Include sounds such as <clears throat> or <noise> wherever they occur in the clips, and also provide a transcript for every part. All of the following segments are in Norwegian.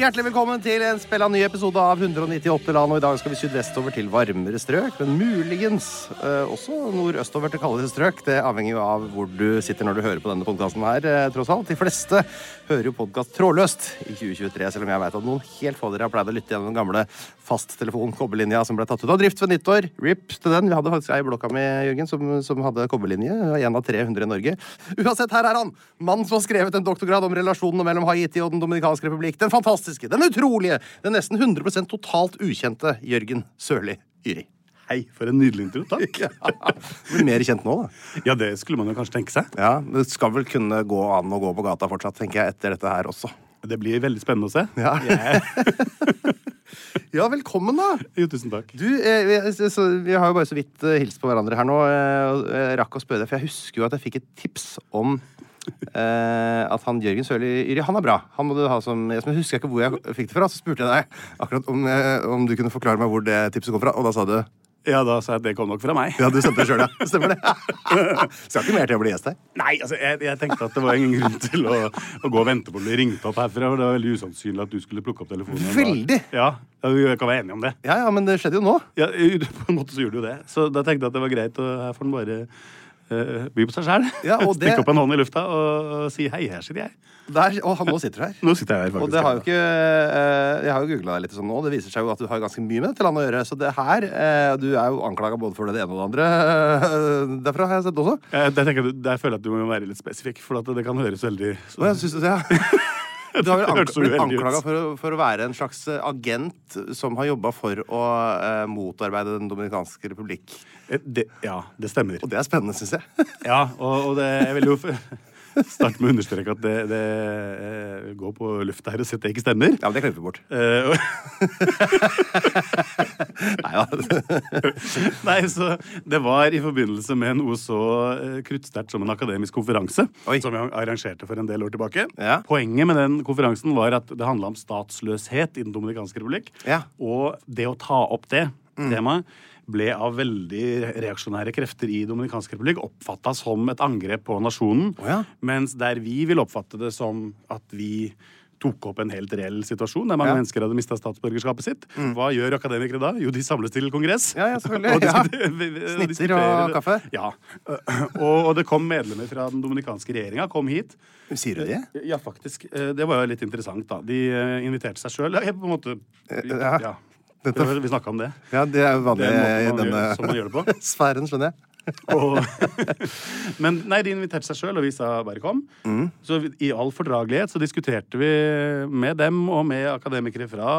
Hjertelig velkommen til en spilla ny episode av 198 land. Og I dag skal vi sydvestover til varmere strøk, men muligens eh, også nordøstover til kaldere strøk. Det avhenger jo av hvor du sitter når du hører på denne podkasten her, eh, tross alt. De fleste hører jo podkast trådløst i 2023, selv om jeg vet at noen helt få dere har pleid å lytte gjennom den gamle fasttelefon-kobberlinja som ble tatt ut av drift ved nyttår. RIP til den. Vi hadde faktisk ei i blokka mi, Jørgen, som, som hadde kobberlinje. En av 300 i Norge. Uansett, her er han! Mannen som har skrevet en doktorgrad om relasjonene mellom Haiti og Den dominikanske republikk. Den fantastiske, den utrolige, den nesten 100% totalt ukjente Jørgen Sørli Yri. Hei, for en nydelig intro. Takk. <laughs> Ja, Blir mer kjent nå, da. Ja, det skulle man jo kanskje tenke seg. Ja, Det skal vel kunne gå an å gå på gata fortsatt, tenker jeg, etter dette her også. Det blir veldig spennende å se. Ja. Yeah. <laughs> Ja, velkommen, da! Jo, tusen takk. Du, eh, vi, så, vi har jo bare så vidt eh, hilst på hverandre her nå. Eh, jeg rakk å spørre deg, for jeg husker jo at jeg fikk et tips om eh, at han Jørgen Sørli Yri, han er bra. Han må du ha som Jeg husker ikke hvor jeg fikk det fra. Så spurte jeg deg akkurat om, eh, om du kunne forklare meg hvor det tipset kom fra, og da sa du Ja, da sa jeg at det kom nok fra meg. Ja, du stemte sjøl, ja. <laughs> Stemmer det. <laughs> Skal ikke mer til å bli gjest her. Nei, altså, jeg, jeg tenkte at det var ingen grunn til å, å gå og vente på å bli ringt opp herfra. For det var veldig usannsynlig at du skulle plukke opp telefonen. en. Veldig. Ja, ja, vi kan være enige om det. Ja, ja, men det skjedde jo nå. Ja, på en måte så gjorde du det. Så da tenkte jeg at det var greit, og her får den bare eh, by på seg sjæl. Ja, <laughs> det- Stikke opp en hånd i lufta og, og si hei, her sitter jeg. Der, og han, nå sitter du her. <laughs> Nå sitter jeg her, faktisk. Og det har jo ikke uh, Jeg har jo googla deg litt sånn nå. Det viser seg jo at du har ganske mye med dette landet å gjøre. Så det her uh, Du er jo anklaga både for det ene og det andre. Derfra har jeg sett også. Jeg, jeg tenker, Der føler jeg at du må være litt spesifikk, for at det kan høres veldig Og jeg synes, ja. <laughs> Du har vel ank blitt anklaga for, for å være en slags eh, agent som har jobba for å uh, motarbeide Den dominikanske republikk. Eh, det, Ja, det stemmer. Og det er spennende, syns jeg. Ja, og, og det, jeg vil jo <laughs> <laughs> starte med å understreke at det, det eh, går på lufta her og sett det ikke stemmer. Ja, men det klipper vi bort. <laughs> Nei, da. <laughs> Nei, så Det var i forbindelse med noe så eh, kruttsterkt som en akademisk konferanse. Oi. Som jeg arrangerte for en del år tilbake. Ja. Poenget med den konferansen var at det handla om statsløshet i Den dominikanske republikk. Ja. Mm. Og det å ta opp det temaet ble av veldig reaksjonære krefter i Dominikansk republikk oppfatta som et angrep på nasjonen. Oh, ja. Mens der vi vil oppfatte det som at vi tok opp en helt reell situasjon der mange Ja. Mm. mennesker hadde mista statsborgerskapet sitt. Hva gjør akademikere da? Jo, de samles til kongress. Ja, ja, selvfølgelig. <laughs> Ja. <laughs> diskuterer- og kaffe. Ja. <clears throat> Og, og det kom medlemmer fra den dominikanske regjeringa kom hit. Sier du det? Ja, faktisk. Eh, Det var jo litt interessant, da. De eh, inviterte seg sjøl. Ja, på en måte ja. Ja, Vi snakka om det. Ja, det er vanlig i denne gjør- man gjør det på. <laughs> sfæren, skjønner jeg. <laughs> Og, men nei, de inviterte seg sjøl, og vi sa bare kom. Mm. Så i all fordragelighet så diskuterte vi med dem og med akademikere fra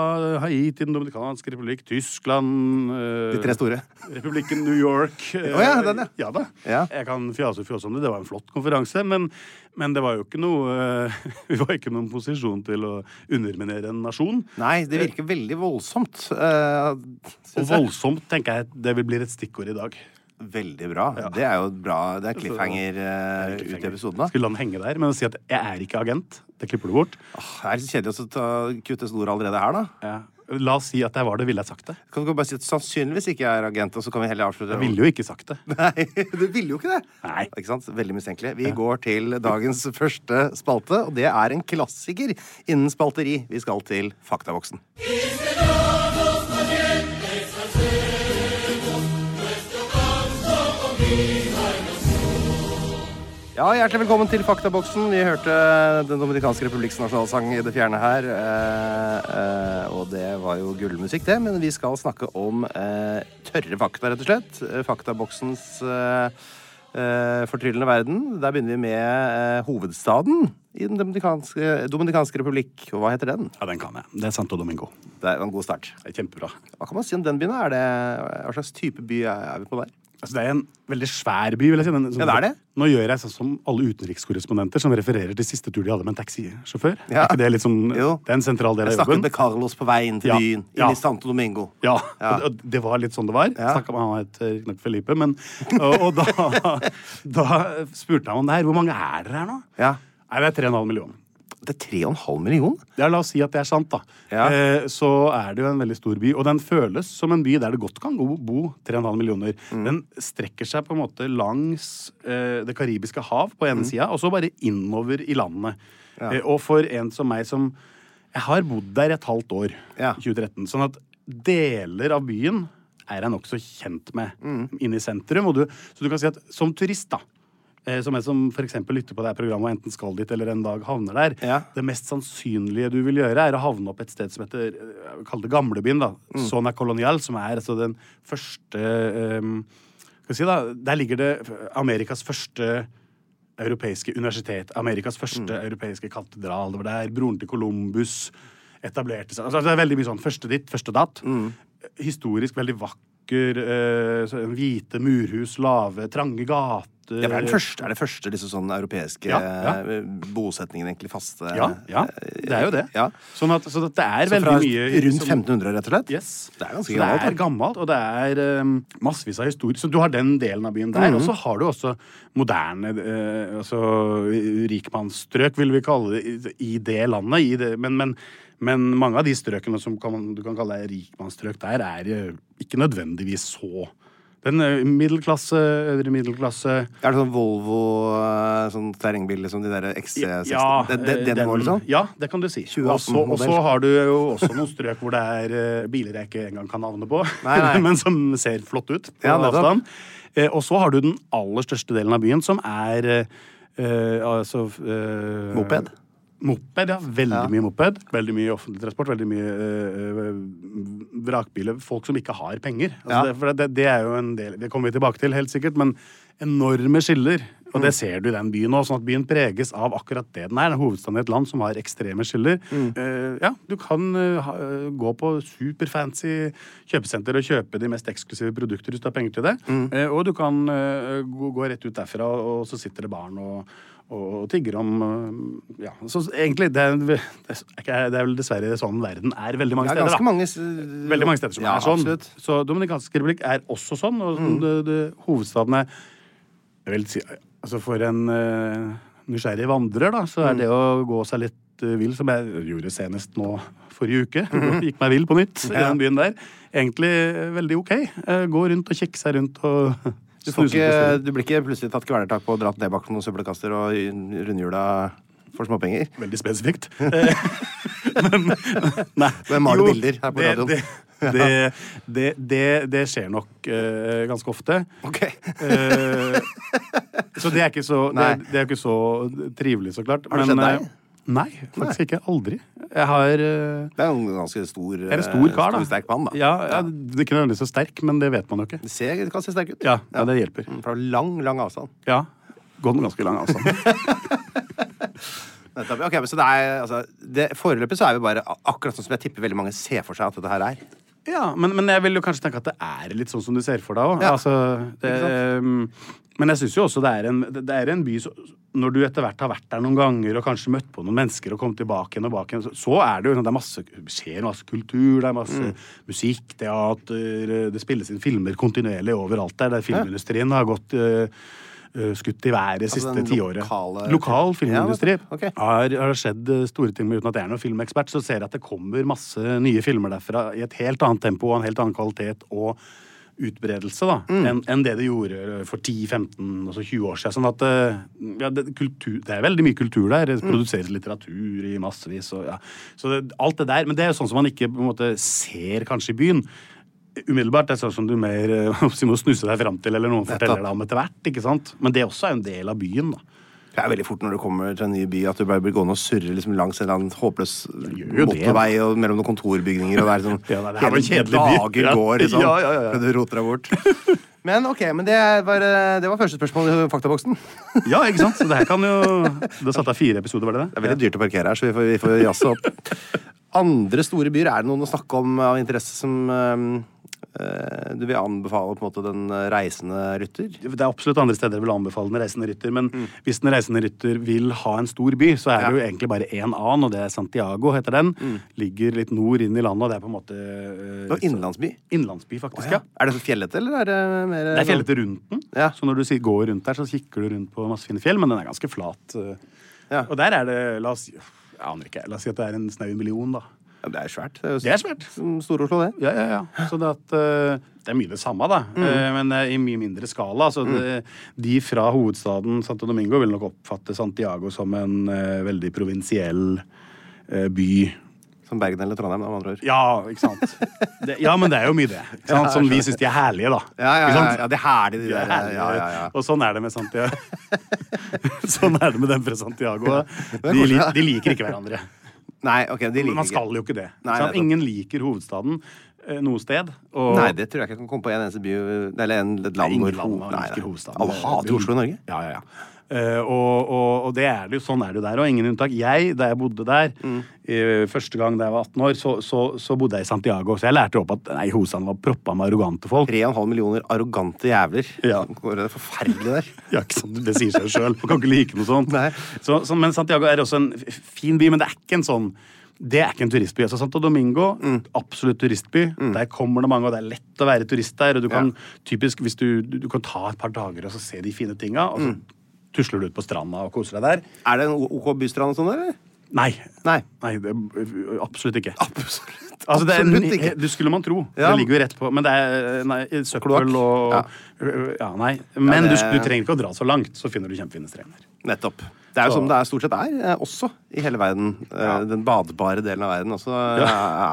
Haiti, Den dominikanske republikk, Tyskland eh, De tre store. Republikken New York. <laughs> eh, oh, ja, den, ja. ja. da. Ja. Jeg kan fjase og fjose om det. Det var en flott konferanse, men, men det var jo ikke noe eh, <laughs> Vi var ikke noen posisjon til å underminere en nasjon. Nei, det virker veldig voldsomt. Uh, Og voldsomt tenker jeg det vil bli et stikkord i dag. Veldig bra. Det er jo bra. Det er cliffhanger uh, ut i episoden. da. Skulle la den henge der, men å si at jeg er ikke agent, det klipper du bort. Åh, Det er litt kjedelig å ta, kutte snor allerede her, da. Ja. La oss si at jeg var det, ville jeg sagt det. Kan du bare si at sannsynligvis ikke jeg er agent, og så kan vi heller avslutte Jeg ville jo ikke sagt det. <laughs> Nei, du ville jo ikke det. Nei. Ikke sant? Veldig mistenkelig. Vi går til dagens første spalte, og det er en klassiker innen spalteri. Vi skal til Faktaboksen. Ja, Hjertelig velkommen til Faktaboksen. Vi hørte Den dominikanske republikks nasjonalsang i det fjerne her. Eh, eh, og det var jo gullmusikk, det. Men vi skal snakke om eh, tørre fakta, rett og slett. Faktaboksens eh, eh, fortryllende verden. Der begynner vi med eh, hovedstaden i Den dominikanske, dominikanske republikk. Og hva heter den? Ja, den kan jeg. Det er Santo Domingo. Det er en god start. Det er kjempebra. Hva kan man si om den byen? Er det, hva slags type by er vi på der? Altså, det er en veldig svær by, vil jeg si. Den, Ja, det er det. Nå gjør jeg sånn som alle utenrikskorrespondenter som refererer til siste tur de hadde med en taxisjåfør. Ja. Er ikke det litt sånn, Jo. det er en sentral del av jobben. Jeg snakket med Carlos på vei inn til Ja. byen. Inn Ja. i Santo Domingo. Ja, Ja. og det- var litt sånn det var. Ja. Snakka med han het riktignok Felipe, men Og, og da, <laughs> da spurte han om det her. Hvor mange er dere her nå? Ja. Nei, det er 3,5 millioner. Det er 3,5 millioner? Ja, la oss si at det er sant, da. Ja. Eh, så er det jo en veldig stor by. Og den føles som en by der det godt kan bo 3,5 millioner. Mm. Den strekker seg på en måte langs eh, Det karibiske hav på Mm. ene sida, og så bare innover i landet. Eh, og for en som meg som Jeg har bodd der et halvt år, Ja. 2013. Sånn at deler av byen er jeg nokså kjent med Mm. inne i sentrum. Og du, så du kan si at som turist, da. Eh, Som en som f.eks. lytter på det her programmet og enten skal dit eller en dag havner der. Ja. Det mest sannsynlige du vil gjøre, er å havne opp et sted som heter eh, Kall det Gamlebyen. da, Mm. Sona Colonial, som er altså den første um, Skal vi si da, Der ligger det Amerikas første europeiske universitet. Amerikas første Mm. europeiske katedral. Det var der broren til Columbus etablerte seg. Altså, det er veldig mye sånn første ditt, første datt. Mm. Historisk veldig vakker. Eh, hvite murhus, lave, trange gater. Ja, det er, den første, er det første disse sånne europeiske Ja, ja. bosetningen, bosetningene, egentlig faste Ja, ja, det er jo det. Ja. Sånn at, så at det er Så veldig mye rundt som- 1500, rett og slett? Yes. Det er ganske så gammelt, Det er gammelt, og det er um, massevis av historie. Så du har den delen av byen der. Mhm. Og så har du også moderne eh, altså rikmannsstrøk, vil vi kalle det, i det landet. I det, men, men, men mange av de strøkene som kan, du kan kalle rikmannsstrøk der, er eh, ikke nødvendigvis så Den eh, middelklasse, øvre middelklasse Er det sånn Volvo, eh, sånn terrengbil, liksom de der XC60? Ja, det, det, det den- nivået, liksom? Ja, det kan du si. Og så- har du jo også noen strøk hvor det er eh, biler jeg ikke engang kan navnet på, Nei, nei. <laughs> men som ser flott ut på Ja, avstand. Eh, og så har du den aller største delen av byen, som er øh, eh, altså øh, Moped? Moped, ja. Veldig Ja. mye moped. Veldig mye offentlig transport. Veldig mye øh, vrakbiler. Folk som ikke har penger. Altså Ja. det, det, det er jo en del Det kommer vi tilbake til, helt sikkert. Men enorme skiller. Og Mm. det ser du i den byen òg. Sånn at byen preges av akkurat det den er. Den er hovedstaden i et land som har ekstreme skiller. Mm. Uh, ja, du kan uh, gå på superfancy kjøpesenter og kjøpe de mest eksklusive produkter hvis du har penger til det. Mm. Uh, og du kan eh, gå, gå rett ut derfra, og så sitter det barn og og tigger om øh, Ja, så egentlig det det er det er vel dessverre sånn verden er veldig mange Ja, steder. ganske da. mange Veldig mange steder som ja, er sånn. Absolutt. Så Dominikansk republikk er også sånn. Og Mm. det, det, hovedstaden er Jeg vil si Altså for en uh, nysgjerrig vandrer, da, så er Mm. det å gå seg litt uh, vill, som jeg gjorde senest nå forrige uke. Mhm. <laughs> Gikk meg vill på nytt i den byen der. Egentlig veldig OK. Uh, Gå rundt og kikke seg rundt og Du, får ikke, du blir ikke plutselig tatt kvelertak på og dratt ned bak noen søppelkasser og rundhjula for småpenger? Veldig spesifikt. <laughs> Eh, Men, nei. Hvem maler Jo, bilder her på det, radioen? Det, <laughs> det, det, det, det skjer nok uh, ganske ofte. Ok. uh, så det er ikke så, det, det er ikke så trivelig, så klart. Har det skjedd eh, deg? Nei, faktisk ikke. Aldri. Jeg har uh, Det er en ganske stor er en stor kar, da. Stor, sterk mann, da. Ja, ja, det er ikke nødvendigvis så sterk, men det vet man jo ikke. Det, ser, det kan se sterk ut. Ja, ja, det hjelper. Mm, Fra lang, lang avstand. Ja. Gått en ganske lang avstand. <laughs> Ok, men så det er, altså, det, Foreløpig så er vi bare akkurat sånn som jeg tipper veldig mange ser for seg at dette her er. Ja, men, men jeg vil jo kanskje tenke at det er litt sånn som du ser for deg òg. Ja. Altså, det, um, men jeg syns jo også det er en, det det er en by så, Når du etter hvert har vært der noen ganger og kanskje møtt på noen mennesker og kommet tilbake igjen og bak igjen, så, er det jo det er masse, skjer masse kultur, det er masse musikk, teater, det spilles inn filmer kontinuerlig overalt der. der filmindustrien har gått uh, uh, skutt i været det Altså siste tiåret. lokale- Lokal filmindustri. Ja, okay. Har, har det skjedd eh, store ting men uten at jeg er noen filmekspert, så ser jeg at det kommer masse nye filmer derfra i et helt annet tempo og en helt annen kvalitet og utbredelse da, Mm. enn en det det gjorde for 10-15 altså 20 år siden. Sånn at eh, ja, det, kultur, det er veldig mye kultur der. Det Mm. produseres litteratur i massevis. Og, ja. Så det, alt det der, Men det er jo sånn som man ikke på en måte ser kanskje i byen. Umiddelbart det er sånn som du mer eh, <laughs> må snuse deg fram til, eller noen forteller deg om etter hvert. ikke sant? Men det også er en del av byen. da. Det er veldig fort når du kommer til en ny by at du bare blir gående og surre liksom langs en eller annen håpløs motorvei og mellom noen kontorbygninger. Og det er sånn <laughs> Ja, det her var en kjedelig by. dager Ja. går, liksom. <laughs> Ja, ja, ja. Du roter deg bort. <laughs> Men ok, men det var, det var første spørsmål i faktaboksen. Ja, ikke sant? Så det her kan jo Det satte av fire episoder, var det det? Det er veldig dyrt å parkere her, så vi får, vi får jazze opp. Andre store byer, er det noen å snakke om av interesse som du vil anbefale på en måte den reisende rytter? Det er absolutt andre steder jeg vil anbefale den reisende rytter, men hvis den reisende rytter vil ha en stor by, så er det jo egentlig bare én annen, og det er Santiago, heter den. Ligger litt nord inn i landet, og det er på en måte eh, Det var innlandsby. Innlandsby, faktisk, ja. Er det så fjellete, eller er det mer Det er fjellete rundt den, Ja. så når du går rundt der, så kikker du rundt på masse fine fjell, men den er ganske flat. eh. Ja. Og der er det, la oss jeg aner ikke, la oss si at det er en snau million, da. Ja, det er svært. Det er, Det er svært. Stor-Oslo, det. Ja, ja, ja. Så det, at, eh, det er mye det samme, da. mm. men eh, i mye mindre skala. Så det, de fra hovedstaden Santo Domingo vil nok oppfatte Santiago som en uh, veldig provinsiell uh, by. Som Bergen eller Trondheim, om andre ord. Ja, ikke sant? Det, ja, men det er jo mye det. Ikke sant? Som vi syns de er herlige, da. Ja, ja, ja, ja, det er herlig, de De er der. herlige. Ja, ja, ja. Og sånn er det med Santiago. <laughs> sånn er det med dem fra Santiago. De, de liker ikke hverandre. Nei, ok, de liker Man skal jo ikke det. Nei, sånn. Ingen liker hovedstaden eh, noe sted. Og Nei, det tror jeg ikke jeg kan komme på en eneste by Eller en, et land hvor. Alle hater Oslo i Norge. Ja, ja, ja. Eh, og, og, og det er det jo, sånn er det jo der, og ingen unntak. Jeg, da jeg bodde der, Mm. uh, første gang da jeg var 18 år, så, så, så bodde jeg i Santiago. Så jeg lærte opp at nei, Hosan var proppa med arrogante folk. 3,5 millioner arrogante jævler. Ja. Det er forferdelig der. <laughs> Ja, ikke sant? Det sier seg sjøl. Man kan ikke like noe sånt. Så, så, men Santiago er også en fin by, men det er ikke en sånn det er ikke en turistby. Altså Santo Domingo, Mm. absolutt turistby. Der kommer det mange, og det er lett å være turist der. Og du kan typisk, hvis du, du, kan ta et par dager og så se de fine tinga, og så Mm. Tusler du ut på stranda og koser deg der. Er det en OK bystrand og sånn, eller? Nei. Nei. Nei, det, absolutt ikke. Absolutt. Altså, det, Absolutt ikke. det skulle man tro. Ja. Det ligger jo rett på. Men det er nei, søppel og Ja. ja. nei. Men det- du, du trenger ikke å dra så langt, så finner du kjempefine strender. Nettopp. Det er jo som det er stort sett er, eh, også i hele verden. Eh, Den badbare delen av verden. Også ja.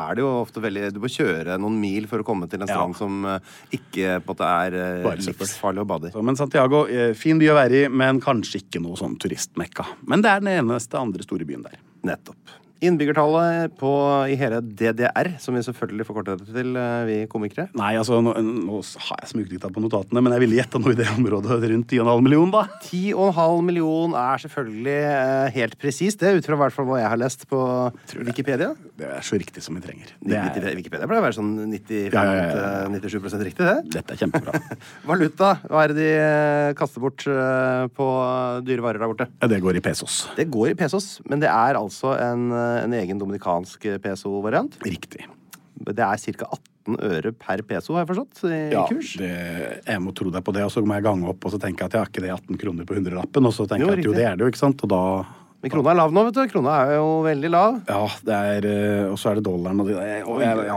er det jo ofte veldig Du må kjøre noen mil for å komme til en Ja. strand som eh, ikke på en er livsfarlig å bade i. Men Santiago, fin by å være i, men kanskje ikke noe sånn turistmekka. Men det er den eneste andre store byen der. Nettopp. Innbyggertallet på, i hele DDR, som vi selvfølgelig forkorter det til, eh, vi komikere. Nei, altså, nå, nå har jeg smugdikta på notatene, men jeg ville gjette noe i det området rundt 10,5 millioner, da. 10,5 million er selvfølgelig eh, helt presist, det, ut fra hvert fall hva jeg har lest på Wikipedia. Det er så riktig som vi trenger. Det er, Wikipedia pleier å være sånn 95 Ja, ja, ja, ja. 97% riktig, det. dette er kjempebra. <laughs> Valuta, hva er det de eh, kaster bort eh, på dyre varer der borte? Ja, det går i pesos. Det går i pesos, men det er altså en, en egen dominikansk peso-variant. Riktig. Det er ca. 18 øre per peso, har jeg forstått, i Ja, kurs. det, jeg må tro deg på det, og så må jeg gange opp, og så tenker jeg at jeg har ikke det 18 kroner på hundrelappen, og så tenker Jo, jeg at jo, det er det jo, ikke sant, og da Men krona er lav nå, vet du. Krona er jo veldig lav. Ja, det er eh, Og så er det dollaren og det og jeg, Ja.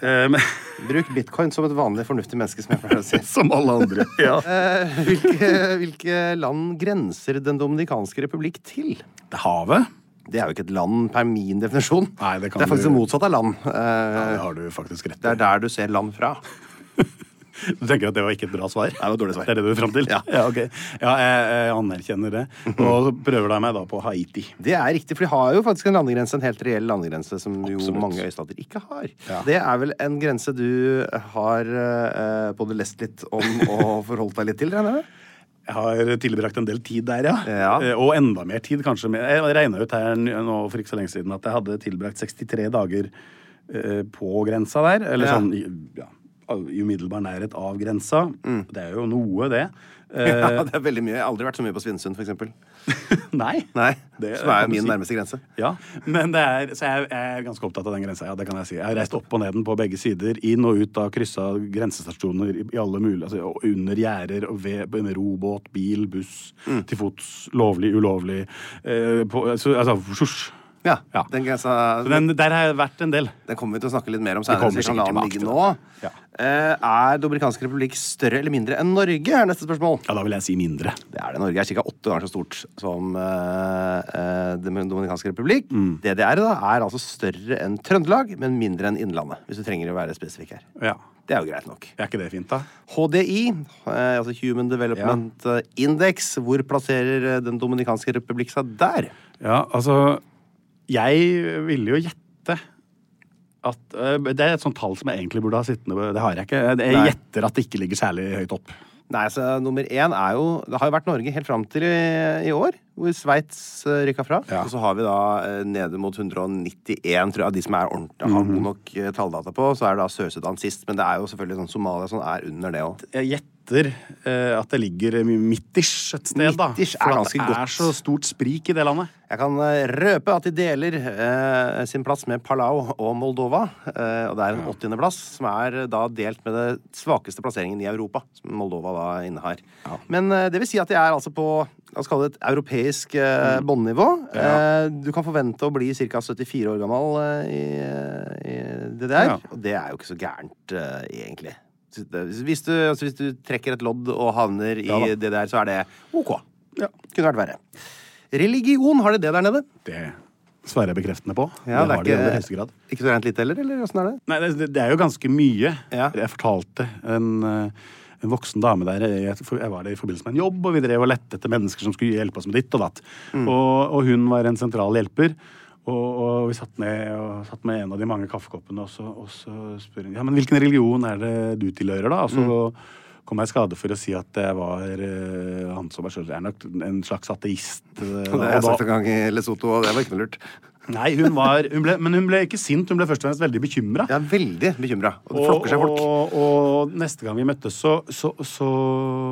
Eh, men, <laughs> Bruk bitcoin som et vanlig fornuftig menneske, som jeg pleier å si. <laughs> som alle andre. Ja. <laughs> Eh, hvilke, hvilke land grenser Den dominikanske republikk til? Det er havet. Det er jo ikke et land per min definisjon. Nei, det kan det er faktisk du- det motsatte av land. Ja, det har du faktisk rett det er der du ser land fra. <laughs> Du tenker at det var ikke et bra svar? Nei, det var et dårlig svar. Det er det du vil fram til? Ja. ok. Ja, jeg, jeg anerkjenner det. Og så prøver deg meg da på Haiti. Det er riktig, for de har jo faktisk en landegrense, en helt reell landegrense, som jo mange øystater ikke har. Ja. Det er vel en grense du har uh, både lest litt om og forholdt deg litt til, regner jeg med? Jeg har tilbrakt en del tid der, ja. Ja. Eh, Og enda mer tid, kanskje. Jeg regna ut her nå for ikke så lenge siden at jeg hadde tilbrakt 63 dager eh, på grensa der. Eller Ja. sånn ja, i umiddelbar nærhet av grensa. Det er jo noe, det. Eh. Ja, <laughs> det er veldig mye. Jeg har aldri vært så mye på Svinesund, eksempel. <laughs> nei. Nei, Det som er min si. nærmeste grense. Ja, men det er, så jeg, jeg er ganske opptatt av den grensa. Ja, det kan jeg si. Jeg har reist opp og ned den på begge sider. Inn og ut av kryssa grensestasjoner i, alle mulige altså, Under gjerder, med robåt, bil, buss, Mm. til fots. Lovlig, ulovlig. Eh, på, så, altså, sjosj. Ja, Ja. Den grensa den, der har jeg vært en del. Den kommer vi til å snakke litt mer om senere. vi kan la den ligge nå. Ja. Eh, Er Dominikansk republikk større eller mindre enn Norge? er neste spørsmål. Ja, da vil jeg si mindre. Det er det. Norge er ca. åtte ganger så stort som uh, eh, Den dominikanske republikk. Mm. DDR da, er altså større enn Trøndelag, men mindre enn Innlandet. Hvis du trenger å være spesifikk her. Ja. Det er jo greit nok. Er ikke det fint, da? HDI, eh, altså Human Development ja. Index, hvor plasserer eh, Den dominikanske republikk seg der? Ja, altså Jeg ville jo gjette at eh, Det er et sånt tall som jeg egentlig burde ha sittende Det har jeg ikke. Jeg Nei. gjetter at det ikke ligger særlig høyt opp. Nei, så Nummer én er jo Det har jo vært Norge helt fram til i, i år, hvor Sveits uh, rykka fra. Ja. Og så har vi da eh, nede mot 191, tror jeg, av de som er ordentlig, har Mhm. god nok eh, talldata på. Så er det da Sør-Sudan sist, men det er jo selvfølgelig sånn Somalia som er under det òg. Jeg gjetter eh, at det ligger midtish et sted, da. Midtish er For at ganske det godt. er så stort sprik i det landet. Jeg kan eh, røpe at de deler eh, sin plass med Palau og Moldova. Eh, og det er en åttiendeplass, som er eh, da delt med det svakeste plasseringen i Europa, som Moldova da innehar. Men eh, det vil si at de er altså på la oss kalle det et europeisk eh, båndnivå. Eh, du kan forvente å bli ca. 74 år gammel eh, i, i DDR. Ja. Og det er jo ikke så gærent, eh, egentlig. Hvis du, altså, hvis du trekker et lodd og havner i Ja det der, så er det OK. Ja. Kunne vært verre. Religion, har de det der nede? Det svarer jeg bekreftende på. Ja, det har de i grad. ikke så rent lite heller, eller åssen er det? Nei, det, det er jo ganske mye. Ja. Jeg fortalte en, eh, en voksen dame der jeg var der i forbindelse med en jobb, og vi drev og lette etter mennesker som skulle hjelpe oss med ditt og datt. Mm. Og, og hun var en sentral hjelper. Og, og vi satt ned og satt med en av de mange kaffekoppene, og så, og så spør hun ja, men hvilken religion er det du tilhører, da? Og så Mm. kom jeg i skade for å si at jeg var eh, han som er selv er nok en slags ateist. eh, Det har jeg sagt en gang i Lesotho, og det var ikke noe lurt. Nei, hun var, hun ble, men hun ble ikke sint, hun ble først og fremst veldig bekymra. Er veldig bekymra. Og det flokker seg folk. Og, og neste gang vi møttes, så, så, så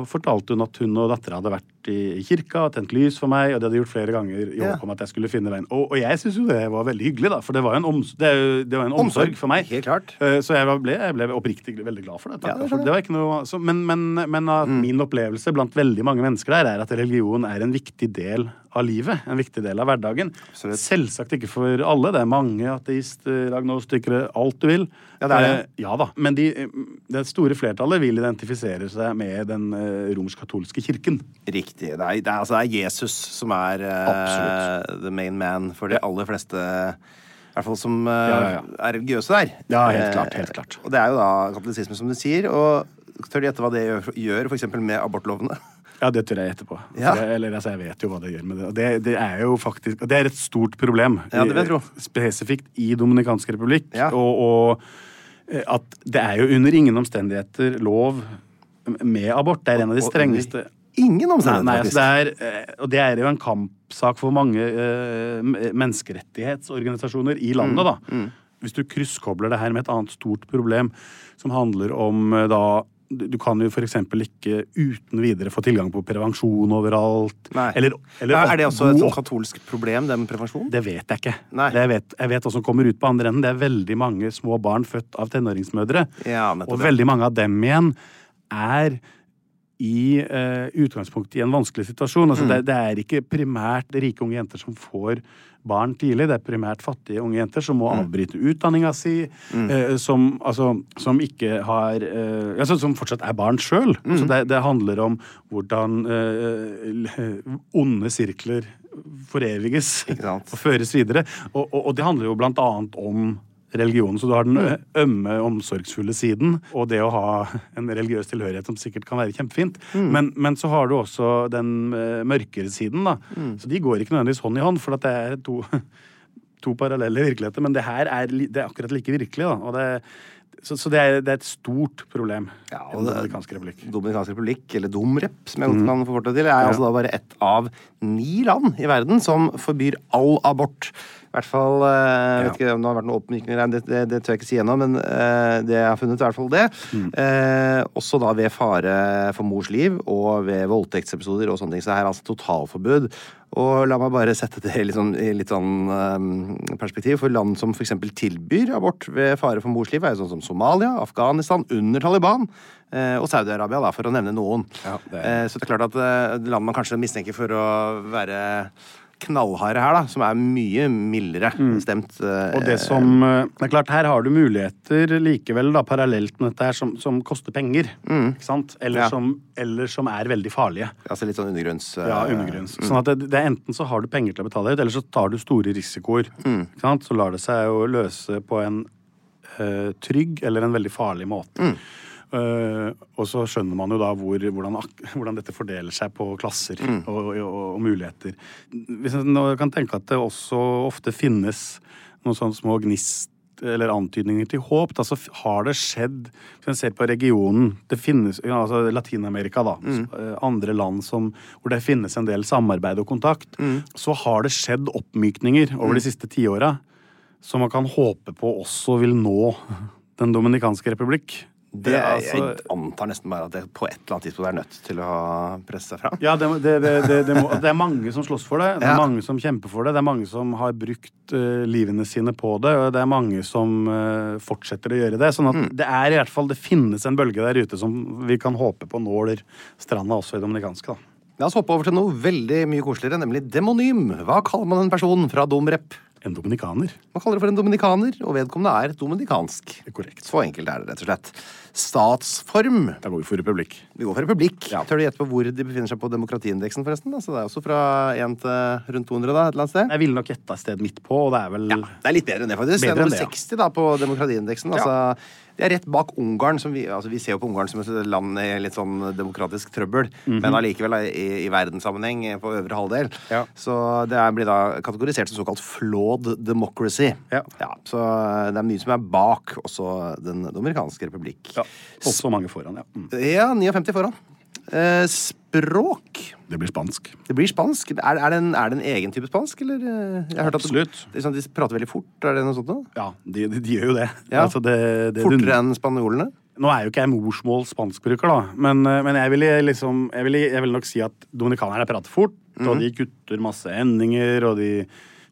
fortalte hun at hun og dattera hadde vært i, i kirka og tent lys for meg, og det hadde gjort flere ganger i Ja. håp om at jeg skulle finne veien. Og, og jeg syns jo det var veldig hyggelig, da, for det var jo en, oms, det, det var en omsorg, Omsorg, for meg. helt klart. Eh, Så jeg ble, jeg ble oppriktig veldig glad for det. Ja, det for det var ikke noe, så, men men, men at Mm. min opplevelse blant veldig mange mennesker der er at religion er en viktig del av livet. En viktig del av hverdagen. Absolutt. Selvsagt ikke for alle. Det er mange ateister, agnostikere, alt du vil. Ja, det er det. Eh, ja da. Men de, det store flertallet vil identifisere seg med den eh, romersk-katolske kirken. Riktig. Det er, det er, altså, det er Jesus som er eh, the main man for de aller fleste. I hvert fall som uh, Ja, ja, ja. er religiøse der. Ja, helt klart, helt klart. Og det er jo da katolisisme, som du sier. Og tør de gjette hva det gjør, gjør f.eks. med abortlovene? <laughs> Ja, det tør jeg etterpå. Ja. Eller altså, jeg vet jo hva det gjør med det. Og det, det er jo faktisk og Det er et stort problem. Ja, det vil jeg tro. Spesifikt i Dominikansk republikk. Ja. Og, og eh, at det er jo under ingen omstendigheter lov med abort. Det er en av de strengeste Ingen omstendigheter, nei, altså faktisk. det er, eh, og det er jo en kampsak for mange uh, menneskerettighetsorganisasjoner i landet, da. Mm, Hvis du krysskobler det her med et annet stort problem som handler om uh, da du kan jo f.eks. ikke uten videre få tilgang på prevensjon overalt. Eller, eller er, det også et katolsk problem, det med prevensjon? det vet jeg ikke. Det jeg, vet, jeg vet hva som kommer ut på andre enden. Det er veldig mange små barn født av tenåringsmødre. Ja, og veldig mange av dem igjen er i eh, utgangspunktet i en vanskelig situasjon. Altså, Mm. det, det er ikke primært rike unge jenter som får barn tidlig. Det er primært fattige unge jenter som må Mm. avbryte utdanninga si, eh, som, altså, som ikke har eh, altså, Som fortsatt er barn sjøl. Mm. Så det, det handler om hvordan eh, onde sirkler foreviges og føres videre. Og, og, og det handler jo blant annet om religionen. Så du har den ømme, omsorgsfulle siden, og det å ha en religiøs tilhørighet som sikkert kan være kjempefint. Men, men så har du også den eh, mørkere siden, da. Så de går ikke nødvendigvis hånd i hånd, for at det er to, <laughs> to parallelle virkeligheter. Men det her er, det er akkurat like virkelig, da. Og det, så så det, er, det er et stort problem Ja, og det- Dominikansk republikk. Dominikansk republikk, eller Domrep, som jeg godt kan forkorte til, er altså da bare ett av ni land i verden som forbyr all abort. I hvert fall eh, Jeg vet ikke om det har vært noen oppmykninger det, det, det tør jeg ikke si ennå, men eh, det jeg har funnet, i hvert fall det. Eh, også da ved fare for mors liv og ved voldtektsepisoder og sånne ting. Så det er altså totalforbud. Og la meg bare sette det i litt sånn, i litt sånn um, perspektiv. For land som f.eks. tilbyr abort ved fare for mors liv, er jo sånn som Somalia, Afghanistan under Taliban. eh, Og Saudi-Arabia, da, for å nevne noen. Ja, det er- Eh, Så det er klart at eh, land man kanskje mistenker for å være knallharde her, da, som er mye mildere stemt. eh, Og det som eh, Det er klart, her har du muligheter likevel, da, parallelt med dette her, som, som koster penger. Ikke sant? Eller, Ja. som, eller som er veldig farlige. Altså litt sånn undergrunns... eh, Ja, undergrunns. Sånn at det, det er enten så har du penger til å betale ut, eller så tar du store risikoer. Ikke sant? Så lar det seg jo løse på en eh, trygg eller en veldig farlig måte. Eh, og så skjønner man jo da hvor, hvordan, hvordan dette fordeler seg på klasser og, og, og muligheter. Hvis en kan tenke at det også ofte finnes noen sånne små gnist eller antydninger til håp, da, så har det skjedd Hvis en ser på regionen Det finnes altså Latin-Amerika, da. s- eh, Andre land som, hvor det finnes en del samarbeid og kontakt. Så har det skjedd oppmykninger over de siste tiåra som man kan håpe på også vil nå Den dominikanske republikk. Det, er altså- Jeg antar nesten bare at det på et eller annet tidspunkt er nødt til å presse seg fram. Ja, det, det, det, må, det er mange som slåss for det. Det er Ja. mange som kjemper for det. Det er mange som har brukt uh, livene sine på det, og det er mange som uh, fortsetter å gjøre det. Sånn at Mm. det er i hvert fall Det finnes en bølge der ute som vi kan håpe på nåler stranda også i dominikanske. da. La oss hoppe over til noe veldig mye koseligere, nemlig demonym. Hva kaller man en person fra Domrep? En dominikaner. Man kaller det for en dominikaner, og vedkommende er dominikansk. Det er korrekt. Så enkelt er det, rett og slett. Statsform. Da går vi for republikk. Vi går for republikk. Ja. Tør du gjette på hvor de befinner seg på demokratiindeksen, forresten? Altså, det er også fra 1 til rundt 200, da, et eller annet sted. Jeg ville nok gjetta et sted midt på, og det er vel Ja, det er litt bedre enn det, faktisk. Bedre det enn det, ja. 60 da, på demokratiindeksen. Altså, det er rett bak Ungarn. Som vi, altså, vi ser jo på Ungarn som et land i litt sånn demokratisk trøbbel, men allikevel da, i, i verdenssammenheng eh, på øvre halvdel. Mhm. Ja. Så det er, blir da kategorisert som såkalt flawed democracy. Ja. så eh, det er mye som er bak også Den dominikanske republikk. ja, også mange foran. Ja. Mm. Ja, 59 foran. Eh, språk. Det blir spansk. Det blir spansk. Er, er, det en, er det en egen type spansk, eller? Jeg har hørt at. Det, sånn, de prater veldig fort. Er det noe sånt noe? Ja, de, de, de gjør jo det. Ja. Altså, det, Fortere enn spanjolene? Nå er jo ikke jeg morsmål spanskbruker, da, men, eh, men jeg, vil liksom, jeg, vil, jeg vil nok si at dominikanerne prater fort, og de kutter masse endinger, og, de,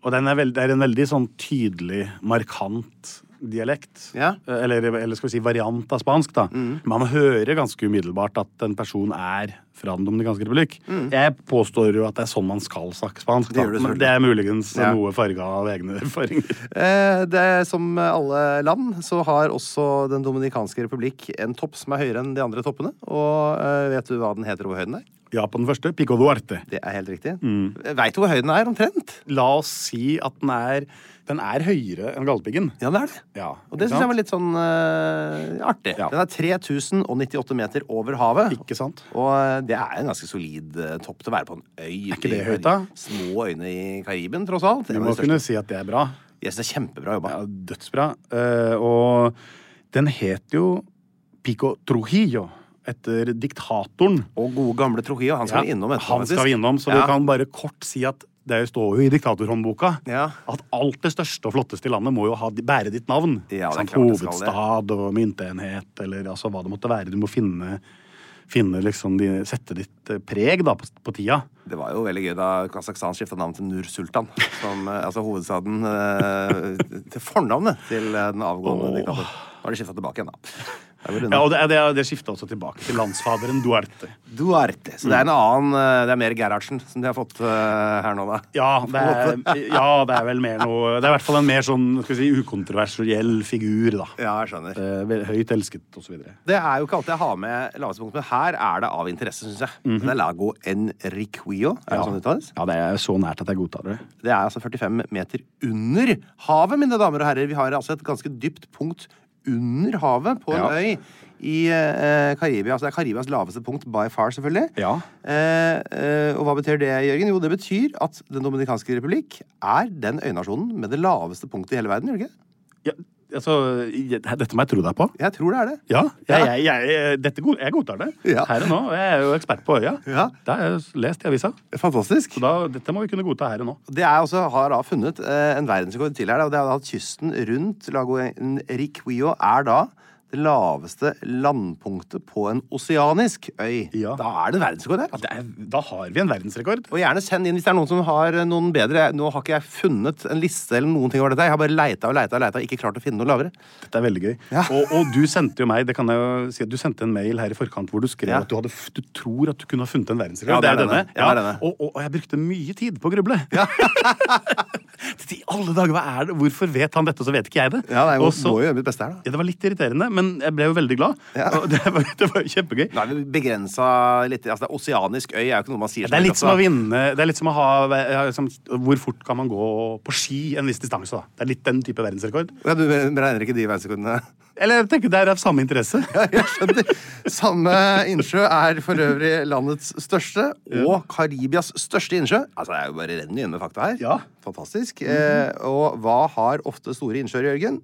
og den er veld, det er en veldig sånn tydelig, markant dialekt. Ja. Eh, Eller, eller skal vi si variant av spansk, da. Man hører ganske umiddelbart at en person er fra Den dominikanske republikk. Jeg påstår jo at det er sånn man skal snakke spansk, Det du men det er muligens Ja. noe farga av egne <laughs> erfaringer. Eh, det er Som alle land så har også Den dominikanske republikk en topp som er høyere enn de andre toppene. Og eh, vet du hva den heter over høyden høy den er? Ja, på den første. Pico Duarte. Det er helt riktig. Veit du hvor høy den er, omtrent? La oss si at den er, den er høyere enn Galdhøpiggen. Ja, det er det. Ja, Og det syns jeg var litt sånn uh, artig. Ja. Den er 3098 meter over havet. Ikke sant? Og eh, det er en ganske solid eh, topp til å være på en øy. Er ikke det høyt, da? Små øyne i Kariben, tross alt. Vi må kunne si at det er bra. Jeg synes det er kjempebra jobba. Ja, dødsbra. Uh, og den het jo Pico Trujillo, etter diktatoren. Og gode gamle Trujillo. Han skal vi innom etterpå. Han skal vi innom, så Ja. vi kan bare kort si at det står jo i diktatorhåndboka Ja. at alt det største og flotteste i landet må jo ha, bære ditt navn. Ja, Sant? Hovedstad og myntenhet, eller altså hva det måtte være. Du må finne, finne liksom de, Sette ditt eh, preg da på, på tida. Det var jo veldig gøy da Kasakhstan skifta navn til Nur-Sultan. Eh, altså hovedstaden eh, Til fornavnet til eh, den avgående oh. diktatoren. Nå har de skifta tilbake igjen, da. Ja, og det, det, det skifta også tilbake til landsfaderen Duarte. Duarte. Så det er en annen eh, Det er mer Gerhardsen som de har fått eh, her nå, da. Ja det, er, ja, det er vel mer noe Det er i hvert fall en mer sånn skal vi si, ukontroversiell figur, da. Ja, jeg skjønner. Eh, Høyt elsket, videre. Det er jo ikke alltid jeg har med laveste punkt, men her er det av interesse, syns jeg. Det er Lago Enriquillo. Er det Ja. sånn det uttales? Ja, det er så nært at jeg godtar det. Det er altså 45 meter under havet, mine damer og herrer. Vi har altså et ganske dypt punkt under havet på en Ja. øy i eh, Karibia. Altså det er Karibias laveste punkt by far, selvfølgelig. Ja. Eh, eh, og hva betyr det, Jørgen? Jo, det betyr at Den dominikanske republikk er den øynasjonen med det laveste punktet i hele verden, gjør det ikke? Ja, altså, dette må jeg tro deg på. Jeg tror det er det. Ja, jeg, jeg, jeg, dette, god- jeg godtar det. Ja. Her og nå. Jeg er jo ekspert på øya. Ja. Det har jeg lest i avisa. Fantastisk. Så da, dette må vi kunne godta her og nå. Det er også, har da funnet eh, en verdensrekord til her. og det er at Kysten rundt Lago Enriquillo er da det laveste landpunktet på en oseanisk øy. Ja. Da er det verdensrekord her. Ja, er, da har vi en verdensrekord. Og gjerne send inn hvis det er noen som har noen bedre. Nå har ikke jeg funnet en liste eller noen ting over dette. Jeg har bare leita og leita og leita ikke klart å finne noe lavere. Dette er veldig gøy. Ja. Og, og du sendte jo meg det kan jeg jo si du sendte en mail her i forkant hvor du skrev Ja. at du, hadde, du tror at du kunne ha funnet en verdensrekord. Ja, det er denne. Ja, det er denne. Og, og, og jeg brukte mye tid på å gruble. <laughs> I alle dager, hva er det? Hvorfor vet han dette, og så vet ikke jeg det? Ja, nei, jeg må, Også, må jo gjøre mitt beste her, da. ja, det var litt irriterende, men jeg ble jo veldig glad. Ja. Det var, det var kjempegøy. Nå er det begrensa litt altså, Oseanisk øy er jo ikke noe man sier Det er litt som å vinne Det er litt som å ha ja, liksom, Hvor fort kan man gå på ski en viss distanse? da? Det er litt den type verdensrekord. Ja, du regner ikke de verdensrekordene? Eller jeg tenker det er av samme interesse. <laughs> Ja, jeg skjønner. Samme innsjø er for øvrig landets største, og Karibias største innsjø. Altså, jeg er jo bare renner inn med fakta her. Ja. Fantastisk. eh, og hva har ofte store innsjøer, Jørgen?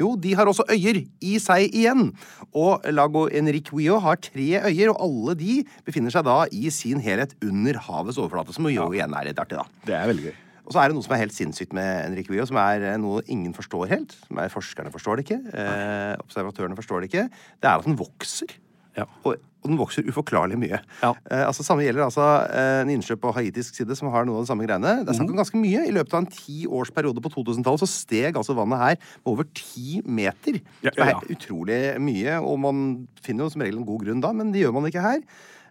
Jo, de har også øyer i seg igjen. Og Lago Enriquillo har tre øyer, og alle de befinner seg da i sin helhet under havets overflate, som jo igjen er litt artig, da. Det er veldig gøy. Og så er det noe som er helt sinnssykt med Enriquillo, som er eh, noe ingen forstår helt. Som er Forskerne forstår det ikke. Eh, observatørene forstår det ikke. Det er at den vokser. Ja. Og, og den vokser uforklarlig mye. Ja. Eh, altså Samme gjelder altså eh, en innsjø på haitisk side som har noe av de samme greiene. Det er snakk om Mhm. ganske mye. I løpet av en tiårsperiode på 2000-tallet så steg altså vannet her med over ti meter. Ja, Som er utrolig mye, og man finner jo som regel en god grunn da, men det gjør man ikke her.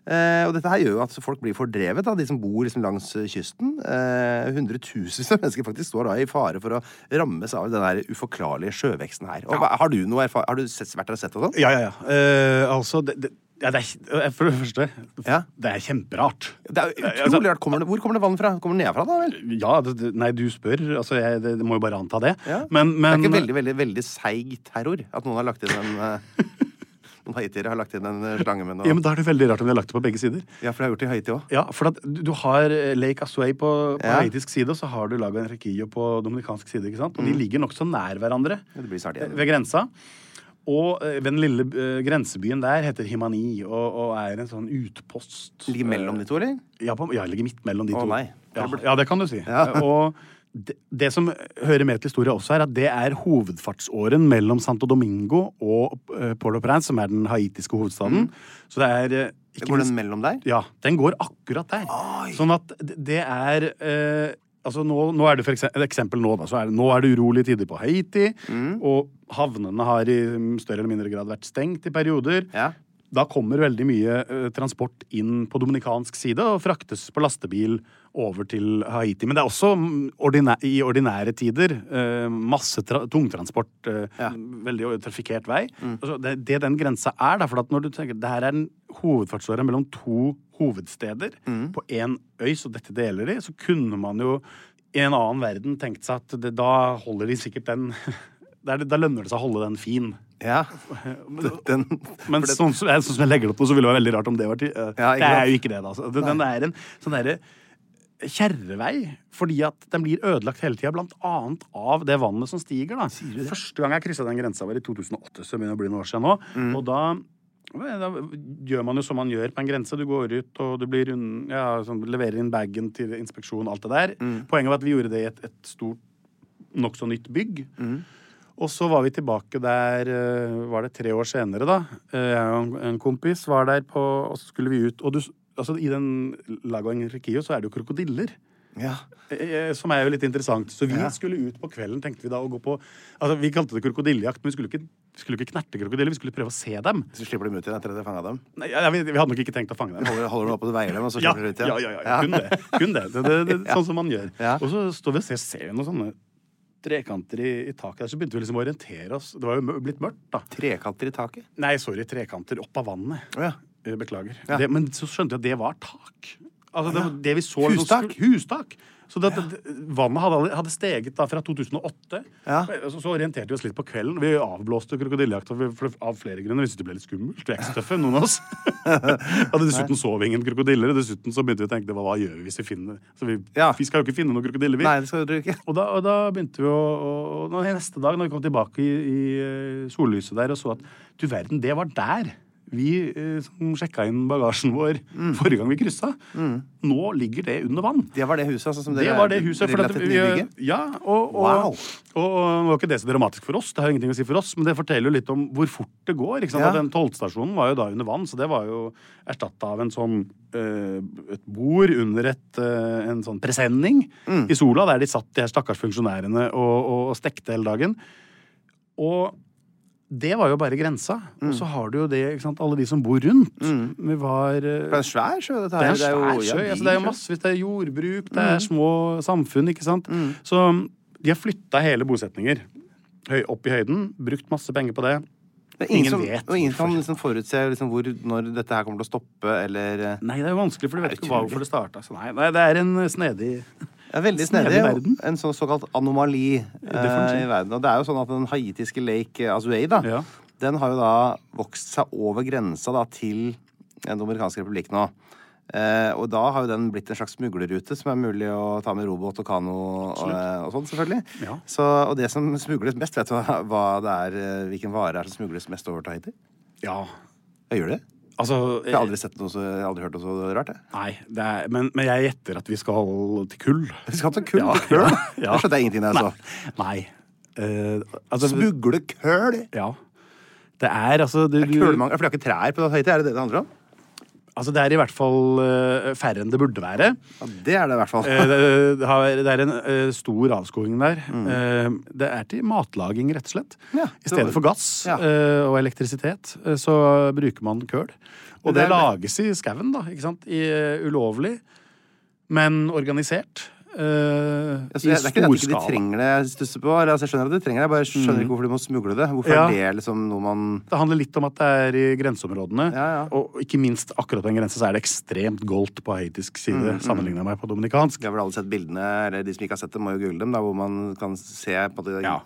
Eh, og dette her gjør jo at folk blir fordrevet, da, de som bor liksom langs kysten. kysten. Eh, Hundretusenvis av mennesker faktisk står da i fare for å rammes av den uforklarlige sjøveksten her. Og, ja. Har du noe erfaring? har du sett, vært der og sett det sånn? Ja, ja, ja. Eh, altså, det, det, ja, det er, for det første, Ja. det er kjemperart. Det er altså- utrolig rart. Kommer det, hvor kommer det vann fra? Kommer det nedenfra, da? vel? Ja, det, nei, du spør. Altså, jeg det, må jo bare anta det. Ja. Men, det er ikke veldig, veldig, veldig seig terror at noen har lagt inn en eh, <laughs> Noen haitiere har lagt inn en eh, slange med noe ja, men Da er det veldig rart om de har lagt det på begge sider. Ja, for det har gjort det i Haiti òg. Ja, for at du, har eh, Lake Asway på, på Ja. haitisk side, og så har du Lago Enriquillo på dominikansk side. ikke sant? Og de ligger nokså nær hverandre Mm. Ja, det blir snart igjen. ved grensa. Og eh, ved den lille uh, grensebyen der heter Himani og, og er en sånn utpost. Ligger mellom de to, eller? Ja, på, ja ligger midt mellom de Å, to. nei. Ja, ja, det kan du si. Ja. Og det, det som hører med til historien også, er at det er hovedfartsåren mellom Santo Domingo og uh, Port-au-Prince, som er den haitiske hovedstaden. Så det er uh, ikke Mm. Går den mellom der? ja, den går akkurat der. Sånn at det er uh, Altså nå, nå er det for eksempel, eksempel nå, da. Så er det, nå er det urolige tider på Haiti. Mm. Og havnene har i større eller mindre grad vært stengt i perioder. Ja. Da kommer veldig mye eh, transport inn på dominikansk side og fraktes på lastebil over til Haiti. Men det er også mm, ordinæ i ordinære tider eh, masse tra tungtransport. eh, Ja. Mm. Veldig trafikkert vei. Altså, det, det den grensa er, da, for at når du tenker det her er en hovedfartsåre mellom to hovedsteder Mm. på én øy, så dette deler de, så kunne man jo i en annen verden tenkt seg at det, da holder de sikkert den <laughs> Da er da lønner det seg å holde den fin. ja. <laughs> Den, Men sånn, som- sånn som jeg legger det opp nå, så ville det være veldig rart om det var til. eh, Ja, det er jo ikke det, da. Den, den er en sånn derre kjerrevei, fordi at den blir ødelagt hele tida, blant annet av det vannet som stiger. da. Første gang jeg kryssa den grensa, var i 2008, så det begynner å bli noen år siden nå. Mm. Og da da gjør man jo som man gjør på en grense. Du går ut og du blir unn, ja, sånn, leverer inn bagen til inspeksjon, alt det der. Mm. Poenget var at vi gjorde det i et, et stort, nokså nytt bygg. Mm. Og så var vi tilbake der eh, var det tre år senere, da. Eh, Jeg og en- en kompis var der, på, og så skulle vi ut. Og du, altså, i den Lago Enriquillo så er det jo krokodiller. Ja. Eh, Som er jo litt interessant. Så vi skulle ut på kvelden, tenkte vi da, å gå på Altså, vi kalte det krokodillejakt, men vi skulle ikke, skulle ikke knerte krokodiller, vi skulle prøve å se dem. Så slipper de ut igjen etter at de fanga dem. Nei, ja, vi, vi hadde nok ikke tenkt å fange dem. Holder, holder du oppe og veier dem, og så Ja, slipper de ut ja, igjen? ja, ja, kun det. Kun det. det, det, det <laughs> sånn som man gjør. Ja. Og så står vi og ser, ser vi noen sånne trekanter i, i taket der, så begynte vi liksom å orientere oss. Det var jo blitt mørkt, da. Trekanter i taket? Nei, sorry, trekanter opp av vannet. Oh, ja. Eh, Beklager. Ja. Det, men så skjønte jeg at det var tak. Altså, det, det vi så Hustak? hustak. Så det, det, vannet hadde, hadde steget da fra 2008. Ja. Så, så orienterte vi oss litt på kvelden. Vi avblåste for- av flere grunner. Vi syntes det ble litt skummelt. Vi er ikke tøffe, noen av oss. <laughs> og dessuten sov ingen krokodiller. Og dessuten så begynte vi å tenke hva, hva gjør vi hvis vi finner så vi, Ja. vi skal jo ikke finne noen krokodiller, vi. Nei, det skal du ikke. Og da, og da begynte vi å, og, og Neste dag når vi kom tilbake i, i eh, sollyset der og så at du verden, det var der vi eh, som sjekka inn bagasjen vår Mm. forrige gang vi kryssa. Nå ligger det under vann. Det var det huset altså, som Det dere var det huset. For at vi, ja, og, og, Wow. og, og det var ikke det så dramatisk for oss, det har ingenting å si for oss, men det forteller jo litt om hvor fort det går. Ikke sant? Ja. At Den tolvstasjonen var jo da under vann, så det var jo erstatta av en sånn eh, et bord under et, eh, en sånn presenning Mm. i sola, der de satt de her stakkars funksjonærene og, og, og stekte hele dagen. Og det var jo bare grensa. Mm. Og så har du jo det, ikke sant, alle de som bor rundt. Vi var eh, Det er en svær sjø, dette det her. er en svær sjø. altså, det er jo sjø. massevis. Det er jordbruk, det er små samfunn, ikke sant. Så de har flytta hele bosetninger høy, opp i høyden. Brukt masse penger på det. Det ingen, Ingen som, vet og ingen kan liksom forutse liksom hvor, når dette her kommer til å stoppe, eller eh, Nei, det er jo vanskelig, for du vet ikke hvorfor det starta. Nei, nei, det er en snedig Er veldig Snedig. En så, såkalt anomali eh, i verden. Og det er jo sånn at den haitiske lake Azuay, da, Ja. den har jo da vokst seg over grensa da til Den amerikanske republikk nå. Eh, og da har jo den blitt en slags smuglerrute som er mulig å ta med robåt og kano og, eh, og sånn, selvfølgelig. Ja. Så, og det som smugles mest, vet du hva, hva det er, eh, hvilken vare er som smugles mest over til Haiti? Ja. Jeg gjør det. Altså Jeg har aldri sett noe så, jeg har aldri hørt noe så rart. Jeg. Nei, det er, men, men jeg gjetter at vi skal til kull. Vi skal til kull Ja, kull ja, ja. Det skjønte jeg ingenting da jeg så. Nei. Uh, altså, Smugle køl! Ja. Det er altså du, Det er kullmangel. for de har ikke trær på det høyte er det det det handler om? Altså, det er i hvert fall eh, færre enn det burde være. Ja, det er det i hvert fall. Eh, det, er en eh, stor avskoging der. Eh, det er til matlaging, rett og slett. Mm. Ja, I stedet for gass Ja. og elektrisitet, så bruker man køl. Og det det, lages i skauen, da. ikke sant? I, ulovlig, men organisert. Jeg, I det er ikke det at de trenger det jeg stusser på. Altså, jeg skjønner at de trenger det, jeg bare skjønner ikke hvorfor de må smugle det. Hvorfor Mm. Ja. er det liksom noe man Det handler litt om at det er i grenseområdene. Ja, ja. Og ikke minst akkurat på en grense så er det ekstremt goldt på haitisk side Mm, sammenlignet med på dominikansk. Jeg har vel alle sett bildene, eller de som ikke har sett det, må jo google dem, da, hvor man kan se Ja.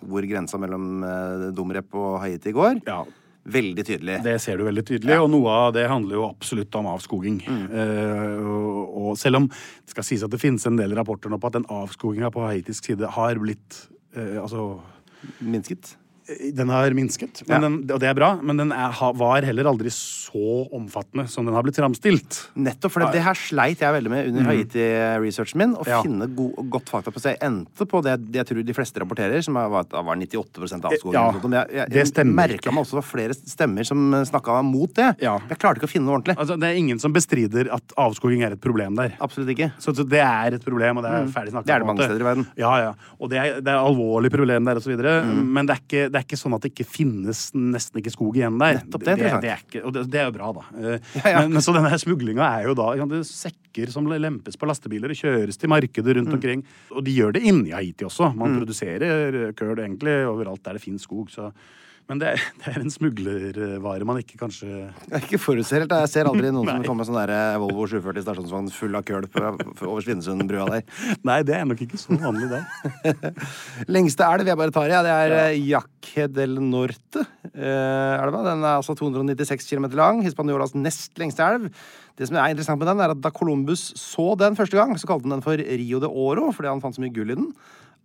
hvor grensa mellom uh, Dumrep og Haiti går. Ja, Veldig tydelig. Det ser du veldig tydelig, og noe av det handler jo absolutt om avskoging. Mm. Uh, og, og selv om det skal sies at det finnes en del rapporter nå på at den avskoginga på haitisk side har blitt uh, Altså Minsket. Eh, den har minsket, men Ja. den, og det er bra, men den er, var heller aldri så omfattende som den har blitt framstilt. Nettopp, for det, det her sleit jeg veldig med under Haiti-researchen min. Å Mm. Ja. finne go godt fakta på seg. Jeg endte på det jeg tror de fleste rapporterer, som var, var 98 avskoging. Ja, sånt, jeg, jeg, det stemmer merka meg også det var flere stemmer som snakka mot det. Ja. Jeg klarte ikke å finne noe ordentlig. Altså, det er ingen som bestrider at avskoging er et problem der. Absolutt ikke. Så, så det er et problem, og det er ferdig snakket Det er det mange steder i verden. Ja, ja. Og det er, det er alvorlig problem der, og så videre. Men det er, ikke, det er ikke sånn at det ikke finnes nesten ikke skog igjen der. Nettopp, det er det, det, er ikke, og det, det er jo bra, da. Eh, Ja, ja. Men, så denne smuglinga er jo da det er sekker som lempes på lastebiler og kjøres til markeder Mm. rundt omkring. Og de gjør det inni Haiti også. Man produserer køl egentlig overalt der det finnes skog. Så. Men det er, <laughs> det er en smuglervare man ikke kanskje Jeg ikke forutser helt. Jeg ser aldri noen som <laughs> kommer med sånn der Volvo 740 stasjonsvogn full av køl på, over Svinesundbrua der. <laughs> Nei, det er nok ikke så vanlig, det. Lengste elv jeg bare tar i, ja, det er ja. Jaque del Norte. Eh, elva. Den er altså 296 km lang. Hispaniolas nest lengste elv. Det som er interessant med den, er at da Columbus så den første gang, så kalte han den for Rio de Oro, fordi han fant så mye gull i den.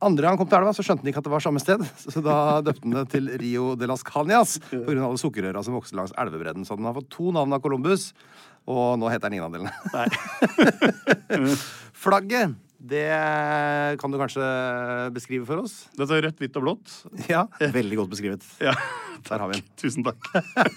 Andre gang han kom til elva, så skjønte han ikke at det var samme sted, <laughs> så da døpte han det til Rio de las Canias pga. alle sukkerrøra som vokste langs elvebredden. Så den har fått to navn av Columbus, og nå heter den ingen av delene. <laughs> <laughs> Flagget Det kan du kanskje beskrive for oss? Dette er rødt, hvitt og blått. Ja, veldig godt beskrevet. <laughs> Ja, <laughs> Der har vi den. Tusen takk.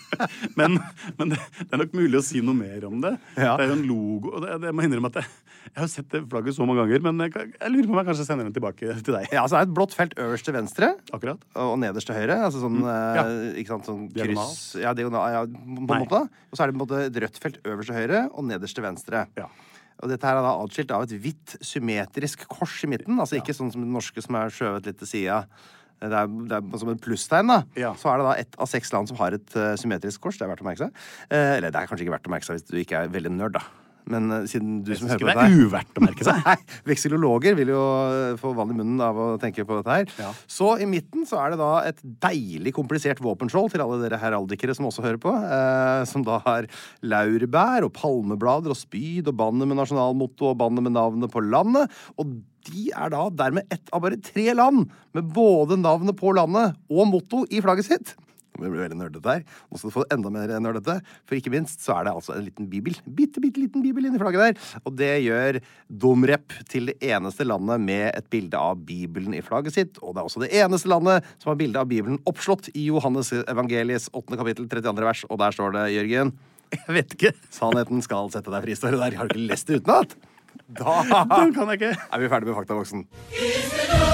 <laughs> men men det, det er nok mulig å si noe mer om det. Ja. Det er jo en logo. og Det, det jeg må innrømme at jeg, jeg har sett det flagget så mange ganger, men jeg, jeg lurer på om jeg kanskje sender den tilbake til deg. Ja, altså det er et blått felt øverst til venstre Akkurat. og nederst til høyre. Altså sånn, eh, Mm. Ja. ikke sant, sånn Diagonal. kryss Ja, diagonal, ja, på en måte. Og så er det på en måte et rødt felt øverst til høyre og nederst til venstre. Ja. Og dette her er da atskilt av et hvitt symmetrisk kors i midten. Altså ikke sånn som det norske som er skjøvet litt til sida. Det er, det er som et plusstegn, da. Ja. Så er det da ett av seks land som har et uh, symmetrisk kors. Det er verdt å merke seg. Eh, eller det er kanskje ikke verdt å merke seg hvis du ikke er veldig nerd, da. Men eh, siden du som hører på det er uverdt å merke seg. <laughs> Nei, Vekselologer vil jo eh, få vann i munnen av å tenke på dette her. Ja. Så i midten så er det da et deilig komplisert våpenskjold til alle dere heraldikere som også hører på. Eh, som da har laurbær og palmeblader og spyd og banner med nasjonalmotto og banner med navnet på landet. Og de er da dermed ett av bare tre land med både navnet på landet og motto i flagget sitt. Nå blir det veldig nerdete her. Nå skal du få enda mer nerdete. For ikke minst så er det altså en liten bibel. Bitte, bitte liten bibel inni flagget der. Og det gjør Domrep til det eneste landet med et bilde av Bibelen i flagget sitt. Og det er også det eneste landet som har bilde av Bibelen oppslått i Johannes evangeliets 8. kapittel 32. vers. Og der står det, Jørgen Jeg vet ikke. Sannheten skal sette deg fri, står det der. Har du ikke lest det utenat? Da <laughs> Den kan jeg ikke. er vi ferdig med Faktaboksen.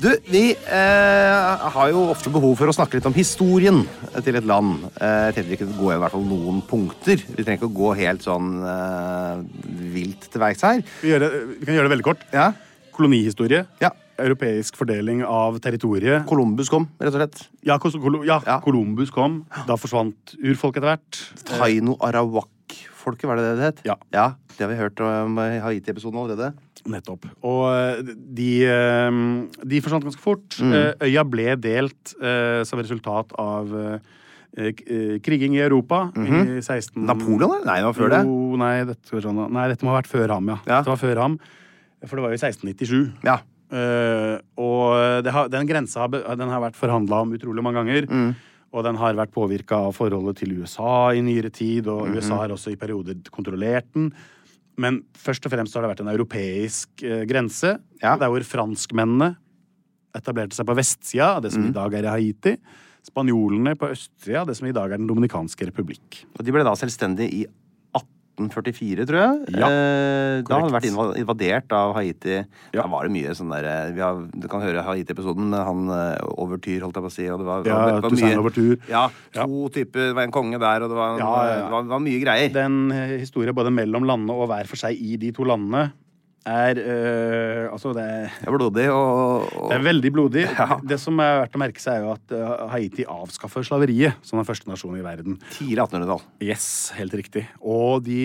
Du, vi eh, har jo ofte behov for å snakke litt om historien til et land. Eh, jeg tenkte vi kunne gå i hvert fall noen punkter. Vi trenger ikke å gå helt sånn eh, vilt til verks her. Vi, det, vi kan gjøre det veldig kort. Ja. Kolonihistorie. Ja. Europeisk fordeling av territoriet. Columbus kom, rett og slett. Ja, Kol ja, Ja. Columbus kom. Da forsvant urfolk etter hvert. Taino Arawak-folket, var det det det het? Ja. Det har vi hørt om i Haiti-episoden allerede. Nettopp. Og eh, de, eh, de forsvant ganske fort. Mm. Eh, Øya ble delt som resultat av kriging i Europa i 16... Mhm. Napoleon, eller? Nei, det var før det. Jo, nei, dette, nå. nei, dette må ha vært før ham, ja. Ja. Dette var før ham. For det var jo i 1697. Ja. Eh, og har, den grensa har den har vært forhandla om utrolig mange ganger. Mm. Og den har vært påvirka av forholdet til USA i nyere tid, og Mhm. USA har også i perioder kontrollert den. Men først og fremst har det vært en europeisk eh, grense. Ja. Der hvor franskmennene etablerte seg på vestsida av det som som i dag er i Haiti. Spanjolene på østsida av det som i dag er Den dominikanske republikk. Og de ble da selvstendige i 1844, tror jeg. Ja, eh, da hadde det vært invadert av Haiti. Ja. Da var det mye sånn der eh, Du kan høre Haiti-episoden med han eh, Overtyr, holdt jeg på å si. Og det var, Ja, det var Toussaint Louverture. Ja, Ja. to typer Det var en konge der, og det var, Ja, ja, ja. Det var, det var mye greier. Den eh, historien både mellom landene og hver for seg i de to landene er øh, Altså, det er Det er blodig og, og Det er veldig blodig. Ja. Det som er verdt å merke seg, er jo at eh, Haiti avskaffer slaveriet som den første nasjonen i verden. tidlig 1800-tall. Yes, helt riktig. Og de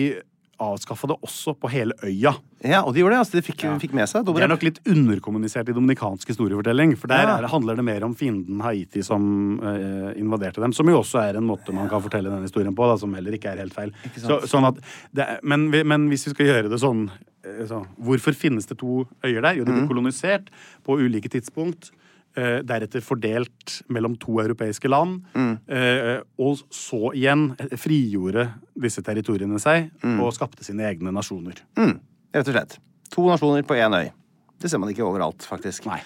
avskaffa det også på hele øya. Ja, og de gjorde det. altså De fikk, fikk med seg Det er nok litt underkommunisert i dominikansk historiefortelling. For der Ja. er, handler det mer om fienden Haiti som eh, invaderte dem. Som jo også er en måte man kan fortelle denne historien på, da, som heller ikke er helt feil. Så, sånn at det men, men hvis vi skal gjøre det sånn eh, så, Hvorfor finnes det to øyer der? Jo, de ble kolonisert på ulike tidspunkt. Uh, deretter fordelt mellom to europeiske land. eh, og så igjen frigjorde disse territoriene seg og skapte sine egne nasjoner. Rett og slett. To nasjoner på én øy. Det ser man ikke overalt, faktisk. Nei.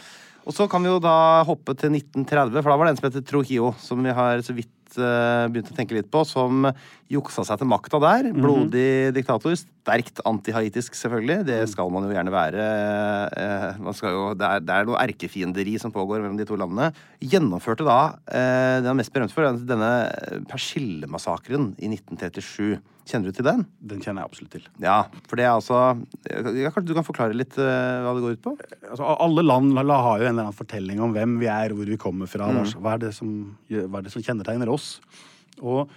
Og så kan vi jo da hoppe til 1930, for da var det en som heter Trujillo, som vi har så vidt eh, begynt å tenke litt på, som juksa seg til makta der. Blodig diktator. Sterkt antihaitisk, selvfølgelig. Det skal man jo gjerne være. eh, jo, det, er, det er noe erkefienderi som pågår mellom de to landene. Gjennomførte da eh, det han er mest berømt for, denne Persillemassakren i 1937. Kjenner du til den? Den kjenner jeg absolutt til. Ja, for det er altså ja, Kanskje du kan forklare litt uh, hva det går ut på? altså, alle land har jo en eller annen fortelling om hvem vi er, hvor vi kommer fra. Mm. Hva, er det som, hva er det som kjennetegner oss? Og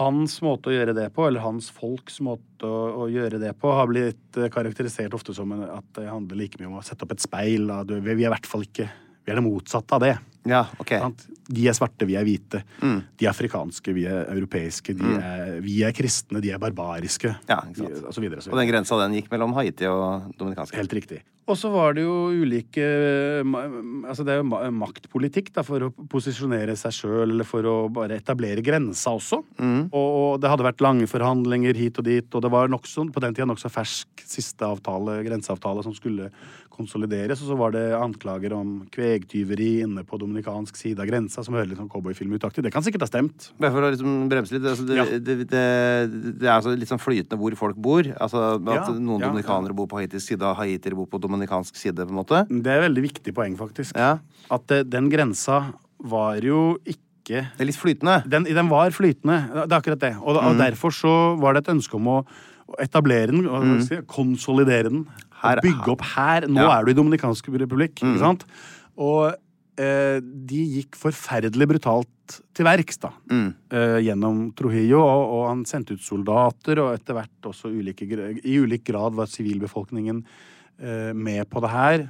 hans måte å gjøre det på, eller hans folks måte å, å gjøre det på, har blitt eh, karakterisert ofte som at det handler like mye om å sette opp et speil. da. Vi er i hvert fall ikke Vi er det motsatte av det. Ja, ok. Sant? De er svarte, vi er hvite. Mm. De er afrikanske, vi er europeiske. De er, vi er kristne, de er barbariske. Ja, ikke sant. De- Og så videre. og så Og den grensa den gikk mellom Haiti og Dominikansk. Helt riktig. Og så var det jo ulike Altså det er jo maktpolitikk da, for å posisjonere seg sjøl, eller for å bare etablere grensa også. Og, og det hadde vært lange forhandlinger hit og dit, og det var nok sånn, på den tida nokså fersk siste avtale, grenseavtale som skulle konsolideres, og så var det anklager om kvegtyveri inne på dominikansk side av grensa, som høres litt sånn cowboyfilm utaktig. Det kan sikkert ha stemt. Bare for å liksom bremse litt. Altså det, Ja. det, det, det er altså litt sånn flytende hvor folk bor. Altså At Ja, noen ja, dominikanere bor på haitisk side, og haitiere bor på dominikansk side. på en måte Det er et veldig viktig poeng, faktisk. Ja. At det, den grensa var jo ikke Det er litt flytende. den, den var flytende. Det er akkurat det. Og, og derfor så var det et ønske om å etablere den, mm. si, konsolidere den. Her- bygge opp her. Nå Ja. er du i Dominikansk republikk, ikke sant? Og eh, de gikk forferdelig brutalt til verks, da. Eh, gjennom Trujillo, og, og han sendte ut soldater, og etter hvert også ulike, i ulik grad var sivilbefolkningen eh, med på det her.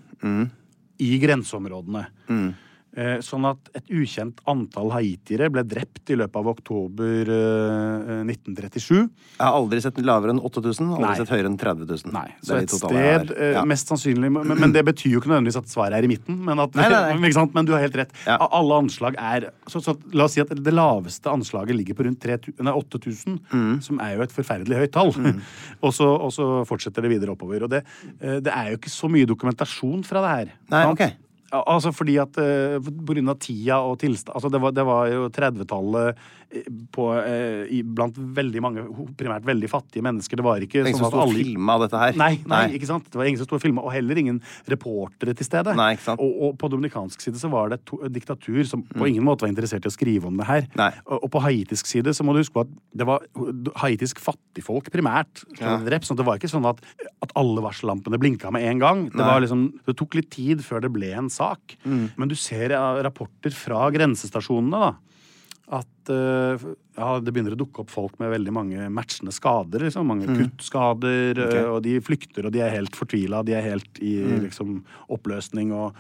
I grenseområdene. Eh, sånn at et ukjent antall haitiere ble drept i løpet av oktober eh, 1937. Jeg har aldri sett lavere enn 8000, aldri Nei. sett høyere enn 30 000. Nei, så et sted eh, Ja. mest sannsynlig men, men det betyr jo ikke nødvendigvis at svaret er i midten. Men, at, Nei, nei, <laughs> men du har helt rett. Ja. Alle anslag er så, så, La oss si at det laveste anslaget ligger på rundt 8000, Mm. som er jo et forferdelig høyt tall. <laughs> og, så, og så fortsetter det videre oppover. Og det, eh, det er jo ikke så mye dokumentasjon fra det her. Nei, sant? ok. Altså fordi at eh, På grunn av tida og tilstand altså det, var, det var jo 30-tallet eh, på, eh, i- blant veldig mange, primært veldig fattige mennesker. Det var ikke Det ingen som sto alle filma dette her. Nei, nei, ikke sant? Det var ingen som sto og filma, og heller ingen reportere til stede. Nei, ikke sant? Og, og på dominikansk side så var det et et diktatur som på ingen måte var interessert i å skrive om det her. Nei. Og, og på haitisk side så må du huske på at det var haitisk fattigfolk primært. som ble drept, sånn det var ikke sånn at, at alle varsellampene blinka med en gang. Det, var liksom, det tok litt tid før det ble en sak. Men du ser rapporter fra grensestasjonene da, at eh, ja, det begynner å dukke opp folk med veldig mange matchende skader. Liksom. Mange kuttskader, okay. og de flykter, og de er helt fortvila. De er helt i liksom, oppløsning og,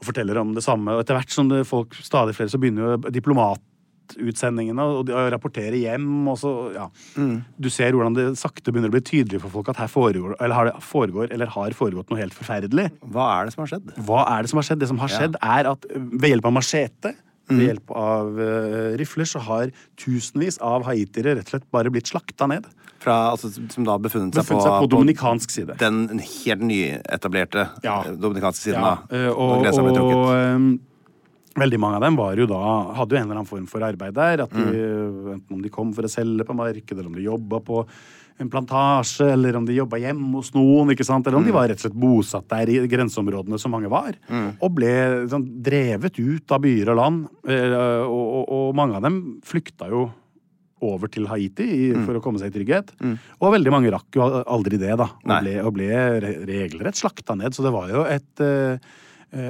og forteller om det samme. Og etter hvert som det folk, stadig flere, så begynner jo diplomatutsendingene å rapportere hjem. Og så, ja. Du ser hvordan det sakte begynner å bli tydelig for folk at her foregår, eller har, det foregår, eller har foregått noe helt forferdelig. Hva er det som har skjedd? Hva er det som har skjedd? Det som har skjedd, er at ved hjelp av machete, ved hjelp av ø, rifler, så har tusenvis av haitiere rett og slett bare blitt slakta ned. Fra, altså, som da befunnet seg, Befunnet seg på dominikansk side. den helt nyetablerte Ja. eh, dominikanske siden. Ja, da, ø, og, grensa ble trukket. Veldig mange av dem var jo da, hadde jo en eller annen form for arbeid der. At de, Enten om de kom for å selge på markedet, eller om de jobba på en plantasje, eller om de jobba hjemme hos noen. ikke sant? Eller om de var rett og slett bosatt der i grenseområdene som mange var. Og ble sånn, drevet ut av byer og land. eh, Og, og, og mange av dem flykta jo over til Haiti i, for å komme seg i trygghet. Og veldig mange rakk jo aldri det, da. Og ble, og ble regelrett slakta ned. Så det var jo et, eh,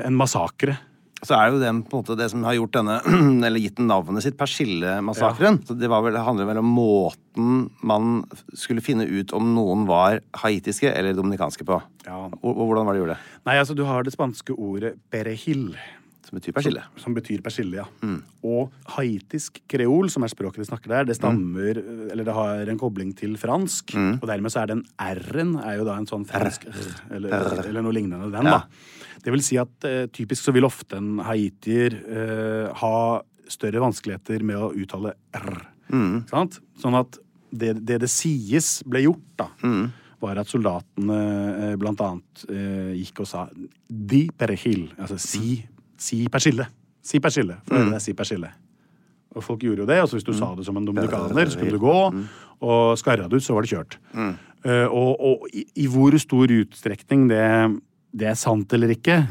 en massakre. Så er det jo den, på en måte, det som har gjort denne, <clears throat> eller gitt den navnet sitt, Persillemassakren. Ja. Så Det vel, handler vel om måten man skulle finne ut om noen var haitiske eller dominikanske på. Ja. Hvordan var det de gjorde det? Nei, altså du har det spanske ordet perejil. Som betyr persille. Som betyr persille, ja. Og haitisk kreol, som er språket de snakker der, det stammer Eller det har en kobling til fransk. Og dermed så er den r-en er jo da en sånn fransk eller, eller noe lignende den, Ja. da. Det vil si at eh, typisk så vil ofte en haitier eh, ha større vanskeligheter med å uttale r. Sant? Sånn at det, det det sies ble gjort, da, var at soldatene eh, blant annet eh, gikk og sa di perehil, Altså si, si persille. Si persille. For mm. er si persille. Og folk gjorde jo det. Altså hvis du sa det som en dominikaner, så kunne du gå. Og skarra det ut, så var det kjørt. Eh, og og i, i hvor stor utstrekning det, det er sant eller ikke,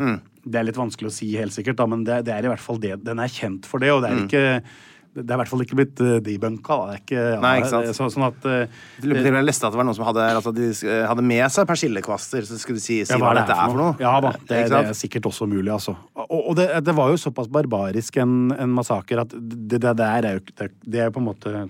det er litt vanskelig å si helt sikkert, da, men det, det er i hvert fall det. Den er kjent for det, og det er ikke det er i hvert fall ikke blitt uh, debunka. Det er ikke, Nei, ikke sant. Så, sånn at uh, lurer jeg leste at det var noen som hadde, altså, de hadde med seg persillekvaster. Så skulle de si, si Ja, hva, dette er for noe. Ja da, det, det er sikkert også mulig, altså. Og, og det, det var jo såpass barbarisk en, en massaker at det, det der er jo det, er på en måte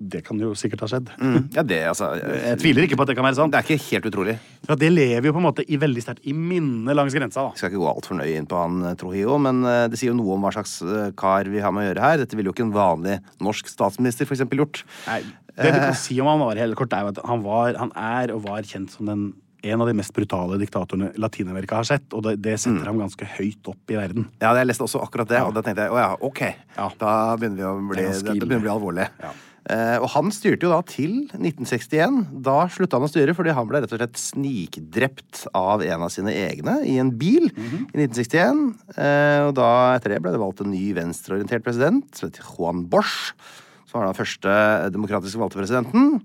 Det kan jo sikkert ha skjedd. Ja, det, altså, <laughs> Jeg tviler ikke på at det kan være sant. det er ikke helt utrolig. For det lever jo på en måte i veldig sterkt i minnet langs grensa. da. Jeg skal ikke gå altfor nøye inn på han eh, Trujillo, men eh, det sier jo noe om hva slags eh, kar vi har med å gjøre her. Dette ville jo ikke en vanlig norsk statsminister for eksempel gjort. Nei, det du kan si om han var helt kort, er jo at han, var, han er og var kjent som den en av de mest brutale diktatorene Latin-Amerika har sett, og det, det setter ham ganske høyt opp i verden. Ja, jeg leste også akkurat det, og da tenkte jeg å ja, ok. Ja. Da begynner vi å bli, Det det begynner å bli alvorlig. Ja. Eh, og han styrte jo da til 1961. Da slutta han å styre fordi han ble rett og slett snikdrept av en av sine egne i en bil Mhm. i 1961. Eh, og da etter det ble det valgt en ny venstreorientert president, som heter Juan Bosch. Som var den første demokratisk valgte presidenten.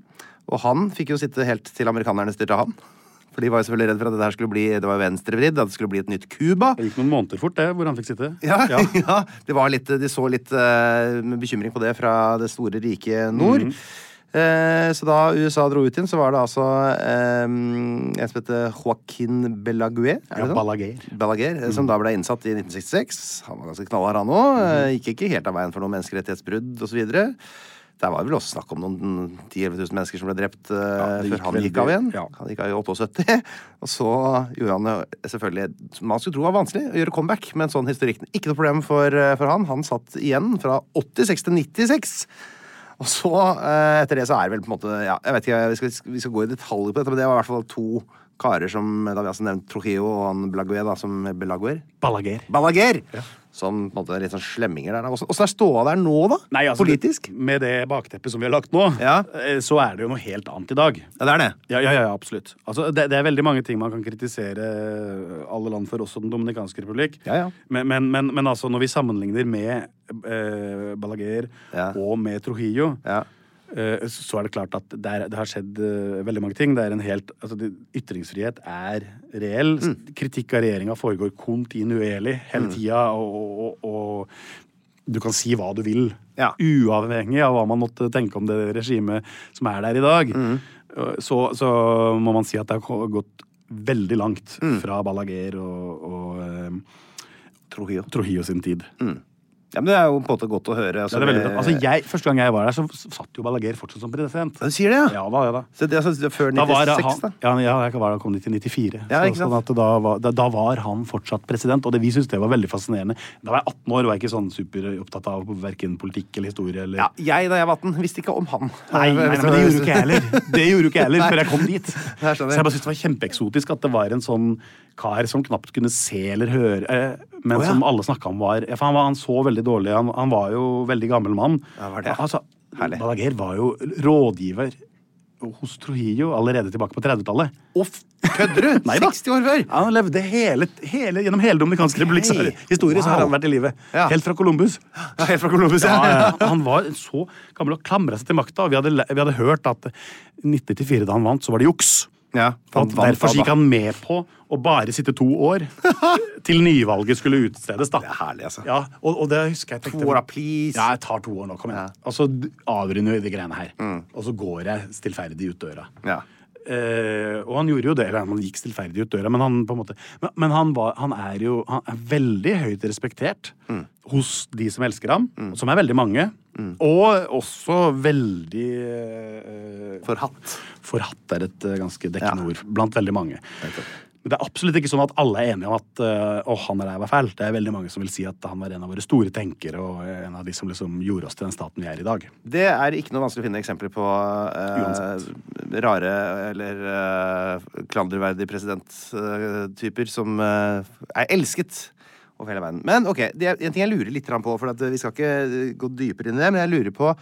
Og han fikk jo sitte helt til amerikanerne styrte han. For de var jo selvfølgelig redd for at det her skulle bli Det var venstrevridd, at det skulle bli et nytt Cuba. Det gikk noen måneder fort, det, hvor han fikk sitte. Ja, ja. <laughs> det var litt, de så litt uh, med bekymring på det fra det store, rike nord. Eh, så da USA dro ut igjen, så var det altså eh, en som heter Joaquin Belaguer. Er Ja, sånn? Balaguer. Balaguer, mm. Som da ble innsatt i 1966. Han var ganske knallhard, han òg. Gikk ikke helt av veien for noen menneskerettighetsbrudd osv. Der var det vel også snakk om noen 10 000-11 000 mennesker som ble drept eh, Ja, før han gikk av igjen. ja. Han gikk av i 78. <laughs> Og så gjorde han jo selvfølgelig Man skulle tro var vanskelig å gjøre comeback med en sånn historikk. Ikke noe problem for, eh, for han. Han satt igjen fra 86 til 96. Og så, eh, etter det, så er det vel på en måte Ja, jeg vet ikke, vi skal, vi skal gå i detalj på dette, men det var i hvert fall to karer som Da vi altså nevnt Trujillo og han Belaguer, da, som Belaguer. Balaguer. Balaguer! Som på en måte litt sånn slemminger der. Åssen er ståa der nå, da? Nei, altså, Politisk? det- Med det bakteppet som vi har lagt nå, Ja. eh, så er det jo noe helt annet i dag. Ja, det er det. Ja, ja, ja, absolutt. Altså, det, det er veldig mange ting man kan kritisere alle land for, også Den dominikanske republikk. Ja, ja. Men, men, men, men altså, når vi sammenligner med eh, Balaguer og med Trujillo, Ja. Eh, så er det klart at det, er, det har skjedd eh, veldig mange ting. Det er en helt, altså, det, ytringsfrihet er reell. Mm. Kritikk av regjeringa foregår kontinuerlig hele tida. Og, og, og du kan si hva du vil, Ja. uavhengig av hva man måtte tenke om det regimet som er der i dag. Mm. Så, så må man si at det har gått veldig langt Mm. fra Balaguer og, og eh, Trujillo. Trujillo sin tid. Ja, men Det er jo på en måte godt å høre. Ja, er veldig, altså, jeg, første gang jeg var der, så satt jo Balaguer fortsatt som president. Du sier det, ja? Ja da, ja da. Så det, altså, før Da var 96, han, da? ja, ja, jeg var, kom dit i 94. Ja, så, sånn at da, var, da, da var han fortsatt president, og det, vi syntes det var veldig fascinerende. Da var jeg 18 år og var ikke sånn superopptatt av verken politikk eller historie. Eller... Ja, jeg da jeg var 18, visste ikke om han. Nei, nei, nei, men det gjorde jo ikke jeg heller. <laughs> Det gjorde jo ikke jeg heller før jeg kom dit. Så jeg bare syntes det var kjempeeksotisk at det var en sånn kar som knapt kunne se eller høre, eh, men oh, ja. som alle snakka om var ja, han, var, han så veldig dårlig. Han, han var jo veldig gammel mann. Ja, var det? Altså. Balaguer var jo rådgiver hos Trujillo allerede tilbake på 30-tallet. Kødder du? <laughs> 60 år før? Han levde hele, hele, gjennom hele Dominikansk republikks hey. historie. så har han vært i livet. Ja. Helt fra Columbus. Ja, helt fra Columbus, Ja, ja. Han var så gammel og klamra seg til makta. Vi vi hadde hørt at 1994, da han vant, så var det juks. Ja, Og at derfor gikk han med på å bare sitte to år <laughs> til nyvalget skulle utstedes. da. Det er herlig, altså. Ja, og, og det husker jeg tenkte To år, please. Ja, jeg tar to år nå, kom igjen. Og så avrunder vi de greiene her. Og så går jeg stillferdig ut døra. Ja. Eh, og han gjorde jo det, eller han gikk stillferdig ut døra, men han på en måte Men, men han, var, han er jo han er veldig høyt respektert hos de som elsker ham, som er veldig mange. Og også veldig eh, Forhatt. Forhatt er et eh, ganske dekkende Ja. ord blant veldig mange. Men det er absolutt ikke sånn at alle er enige om at uh, å, han der var fæl. Det er veldig mange som vil si at han var en av våre store tenkere og en av de som liksom gjorde oss til den staten vi er i dag. Det er ikke noe vanskelig å finne eksempler på eh, rare eller eh, klanderverdige presidenttyper som eh, er elsket over hele verden. Men ok, det er en ting jeg lurer litt på, for at vi skal ikke eh, gå dypere inn i det, men jeg lurer på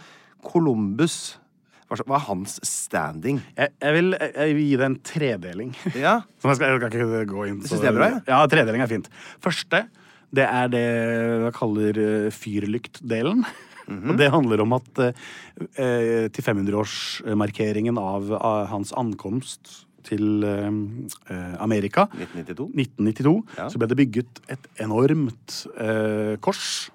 Columbus. Hva er hans standing? Jeg, jeg, vil, jeg vil gi det en tredeling. <laughs> Ja, Som jeg skal, jeg skal ikke gå inn på. det er bra, ja? Ja, tredeling er fint. Første, det er det jeg kaller fyrlyktdelen. fyrlyktdelen. -hmm. <laughs> Og det handler om at eh, eh, til 500-årsmarkeringen av, av hans ankomst til eh, eh, Amerika 1992. 1992, Ja. så ble det bygget et enormt eh, kors eh,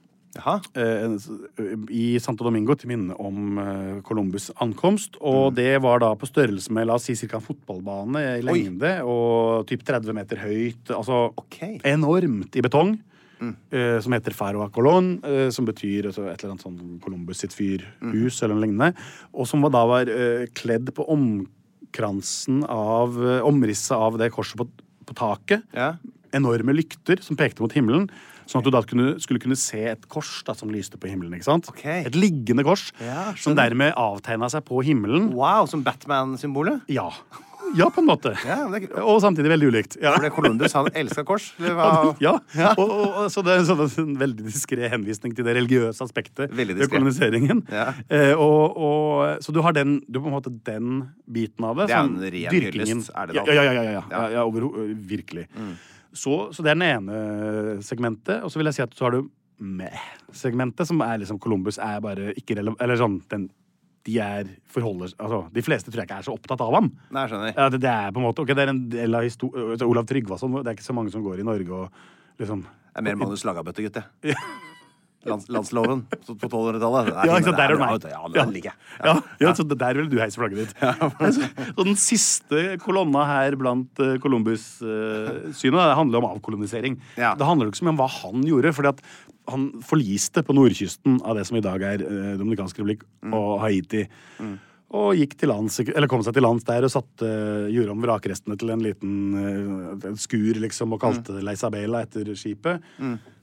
i Santo Domingo til minne om eh, Columbus' ankomst. Mm. Og det var da på størrelse med la oss si ca. en fotballbane i Oi. lengde og typ 30 meter høyt. Altså okay. enormt i betong. Mm. eh, som heter Faro a Colón, eh, som betyr altså, et eller annet sånn Columbus sitt fyrhus Mm. eller noe lignende. Og som var- da var eh, kledd på omkransen av eh, omrisset av det korset på, på taket Ja. enorme lykter som pekte mot himmelen. Sånn at du da kunne, skulle kunne se et kors da, som lyste på himmelen. ikke sant? Okay. Et liggende kors Ja, som dermed avtegna seg på himmelen. Wow, som Batman-symbolet? Ja. ja, på en måte. Ja, det Og samtidig veldig ulikt. Ja. for det Columbus han elska kors? Eller hva? <laughs> Ja, Og, og, og, så det er sånn en veldig diskré henvisning til det religiøse aspektet ved koloniseringen. Ja. Eh, og, så du har den, du på en måte den biten av det. Det er sånn en ren hyllest, er det da? Ja, ja, ja. ja, ja, ja. Ja. ja, ja overho- virkelig. Så, så det er den ene segmentet. Og så vil jeg si at så har du meh-segmentet, som er liksom Columbus er bare ikke relevant Eller sånn den, De er forholder Altså, de fleste tror jeg ikke er så opptatt av ham. Nei, jeg skjønner. Ja, det, det er på en måte Ok, det er en del av histo- altså, Olav Tryggvason Det er ikke så mange som går i Norge og liksom Det er mer manus Lagabøtte, gutt, det. <laughs> Lands, landsloven på 1200-tallet. Ja, ikke sant, der er du. Ja, den liker jeg. Ja, ja, så det der vil du heise flagget ditt. <laughs> så, så den siste kolonna her blant uh, Columbus-synet det handler om avkolonisering. Ja. Det handler jo ikke så mye om hva han gjorde, fordi at han forliste på nordkysten av det som i dag er uh, Dominikansk republikk Mm. og Haiti. Og gikk til lands, eller kom seg til lands der og satte, gjorde om vrakrestene til en liten uh, skur, liksom, og kalte Mm. det La Isabela etter skipet.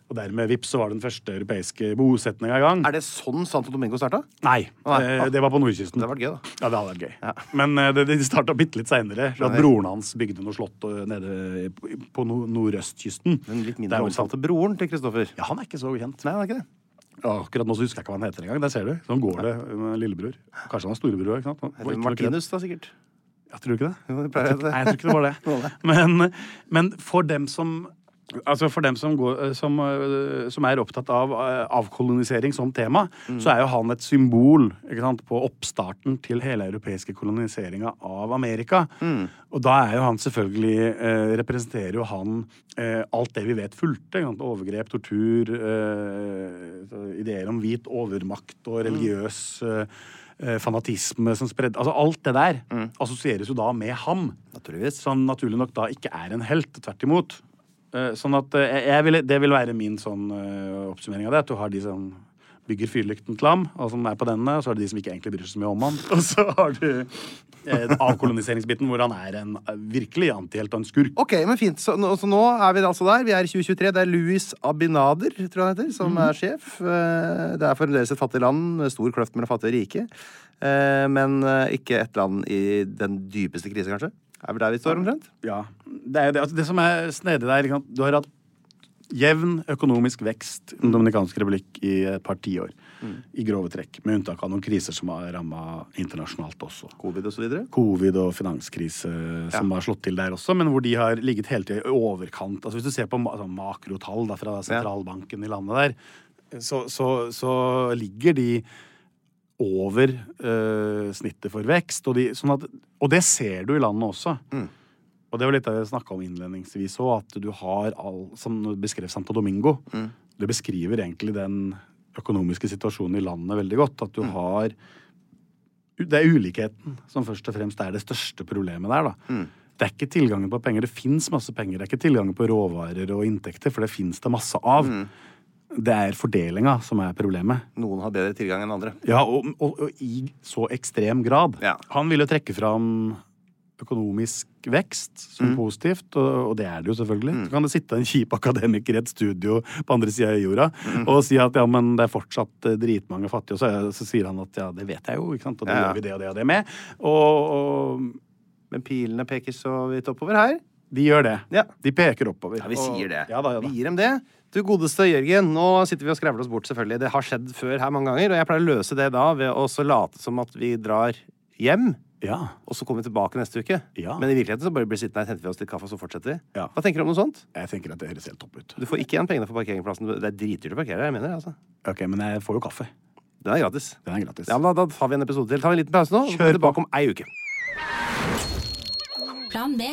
Og dermed, vips, så var den første europeiske bosetninga i gang. Er det sånn Santo Domingo starta? Nei, Nei. eh, det var på nordkysten. Det hadde vært gøy, da. Ja, det hadde vært gøy. Men eh, det, de starta bitte litt seinere. Broren hans bygde noe slott eh, nede på- på nord nordøstkysten. Men litt mindre omtalte broren til Kristoffer. Ja, han er ikke så kjent. Nei, han er ikke det. Ja, akkurat nå så husker jeg ikke hva han heter engang. Der ser du. Sånn går det med lillebror. Kanskje han er storebror òg. Heter Martinus, da, sikkert. Jeg tror ikke det. Jo, det pleier å. Nei, jeg tror ikke <laughs> det var det. Men, men for dem som Altså For dem som, går, som, øh, som er opptatt av øh, avkolonisering som tema, så er jo han et symbol sant, på oppstarten til hele europeiske koloniseringa av Amerika. Og da er jo han selvfølgelig eh, Representerer jo han eh, alt det vi vet fulgte. Overgrep, tortur, eh, ideer om hvit overmakt og religiøs øh, øh, fanatisme som spredde Altså alt det der assosieres jo da med ham Naturligvis. som naturlig nok da ikke er en helt. Tvert imot. Eh, Sånn at eh, jeg, jeg vil, Det vil være min sånn eh, oppsummering av det. At du har de som bygger fyrlykten til ham, og som er på denne, og så har du de som ikke egentlig bryr seg så mye om han. Og så har du eh, avkoloniseringsbiten, hvor han er en virkelig antihelt og en skurk. Ok, men fint. Så, nå- så nå er vi altså der. Vi er i 2023. Det er Louis Abinader, tror jeg han heter, som er sjef. Det er fremdeles et fattig land med stor kløft mellom fattige og rike. Men ikke et land i den dypeste krise, kanskje? Er vi der vi står omtrent? Ja. Det, er, det, altså, det som er snedig der, du har hatt jevn økonomisk vekst i Den dominikanske republikk i et par tiår. I grove trekk. Med unntak av noen kriser som har ramma internasjonalt også. Covid og så videre? covid og finanskrise som har slått til der også, men hvor de har ligget hele tida i overkant. Altså Hvis du ser på altså makrotall da, fra sentralbanken i landet der, så, så, så ligger de over uh, snittet for vekst. Og, de, sånn at, og det ser du i landet også. Og det var litt av det jeg snakka om innledningsvis òg, at du har all Som beskrev Santo Domingo. Det beskriver egentlig den økonomiske situasjonen i landet veldig godt. At du har det er ulikheten som først og fremst er det største problemet der, da. Det er ikke tilgangen på penger. Det fins masse penger. Det er ikke tilgangen på råvarer og inntekter, for det fins det masse av. Det er fordelinga som er problemet. Noen har bedre tilgang enn andre. Ja, og, og, og i så ekstrem grad. Ja. Han ville trekke fram økonomisk vekst som positivt, og, og det er det jo selvfølgelig. Så kan det sitte en kjip akademiker i et studio på andre sida av jorda og si at ja, men det er fortsatt eh, dritmange fattige, og så, er- så sier han at ja, det vet jeg jo, ikke sant, og det ja. gjør vi det og det og det med. Og, og Men pilene peker så vidt oppover her. de gjør det. Ja. De peker oppover. Ja, vi sier det. Ja da, ja da. Vi gir dem det. Du godeste Jørgen, nå sitter vi og skrevler oss bort, selvfølgelig. Det har skjedd før her mange ganger, og jeg pleier å løse det da ved å så late som at vi drar hjem. Ja. Og så kommer vi tilbake neste uke. Ja. Men i virkeligheten så bare blir sittende her, henter vi oss litt kaffe, og så fortsetter vi. Ja. Hva tenker du om noe sånt? Jeg tenker at det høres helt topp ut. Du får ikke igjen pengene for parkeringsplassen. Det er dritdyrt å parkere her, jeg mener det, altså. Ok, men jeg får jo kaffe. Den er gratis. Den er gratis. Ja, men da, da tar vi en episode til. Tar vi en liten pause nå, og så kommer vi tilbake om ei uke. Plan B.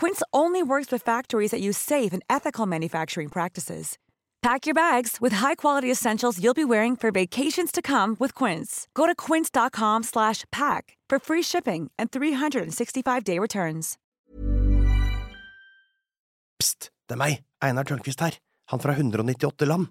Quince only works with factories that use safe and ethical manufacturing practices. Pack your bags with high-quality essentials you'll be wearing for vacations to come with Quince. Go to quince.com slash pack for free shipping and 365-day returns. Pst, det er meg, Einar Tørnquist her, han fra 198 land.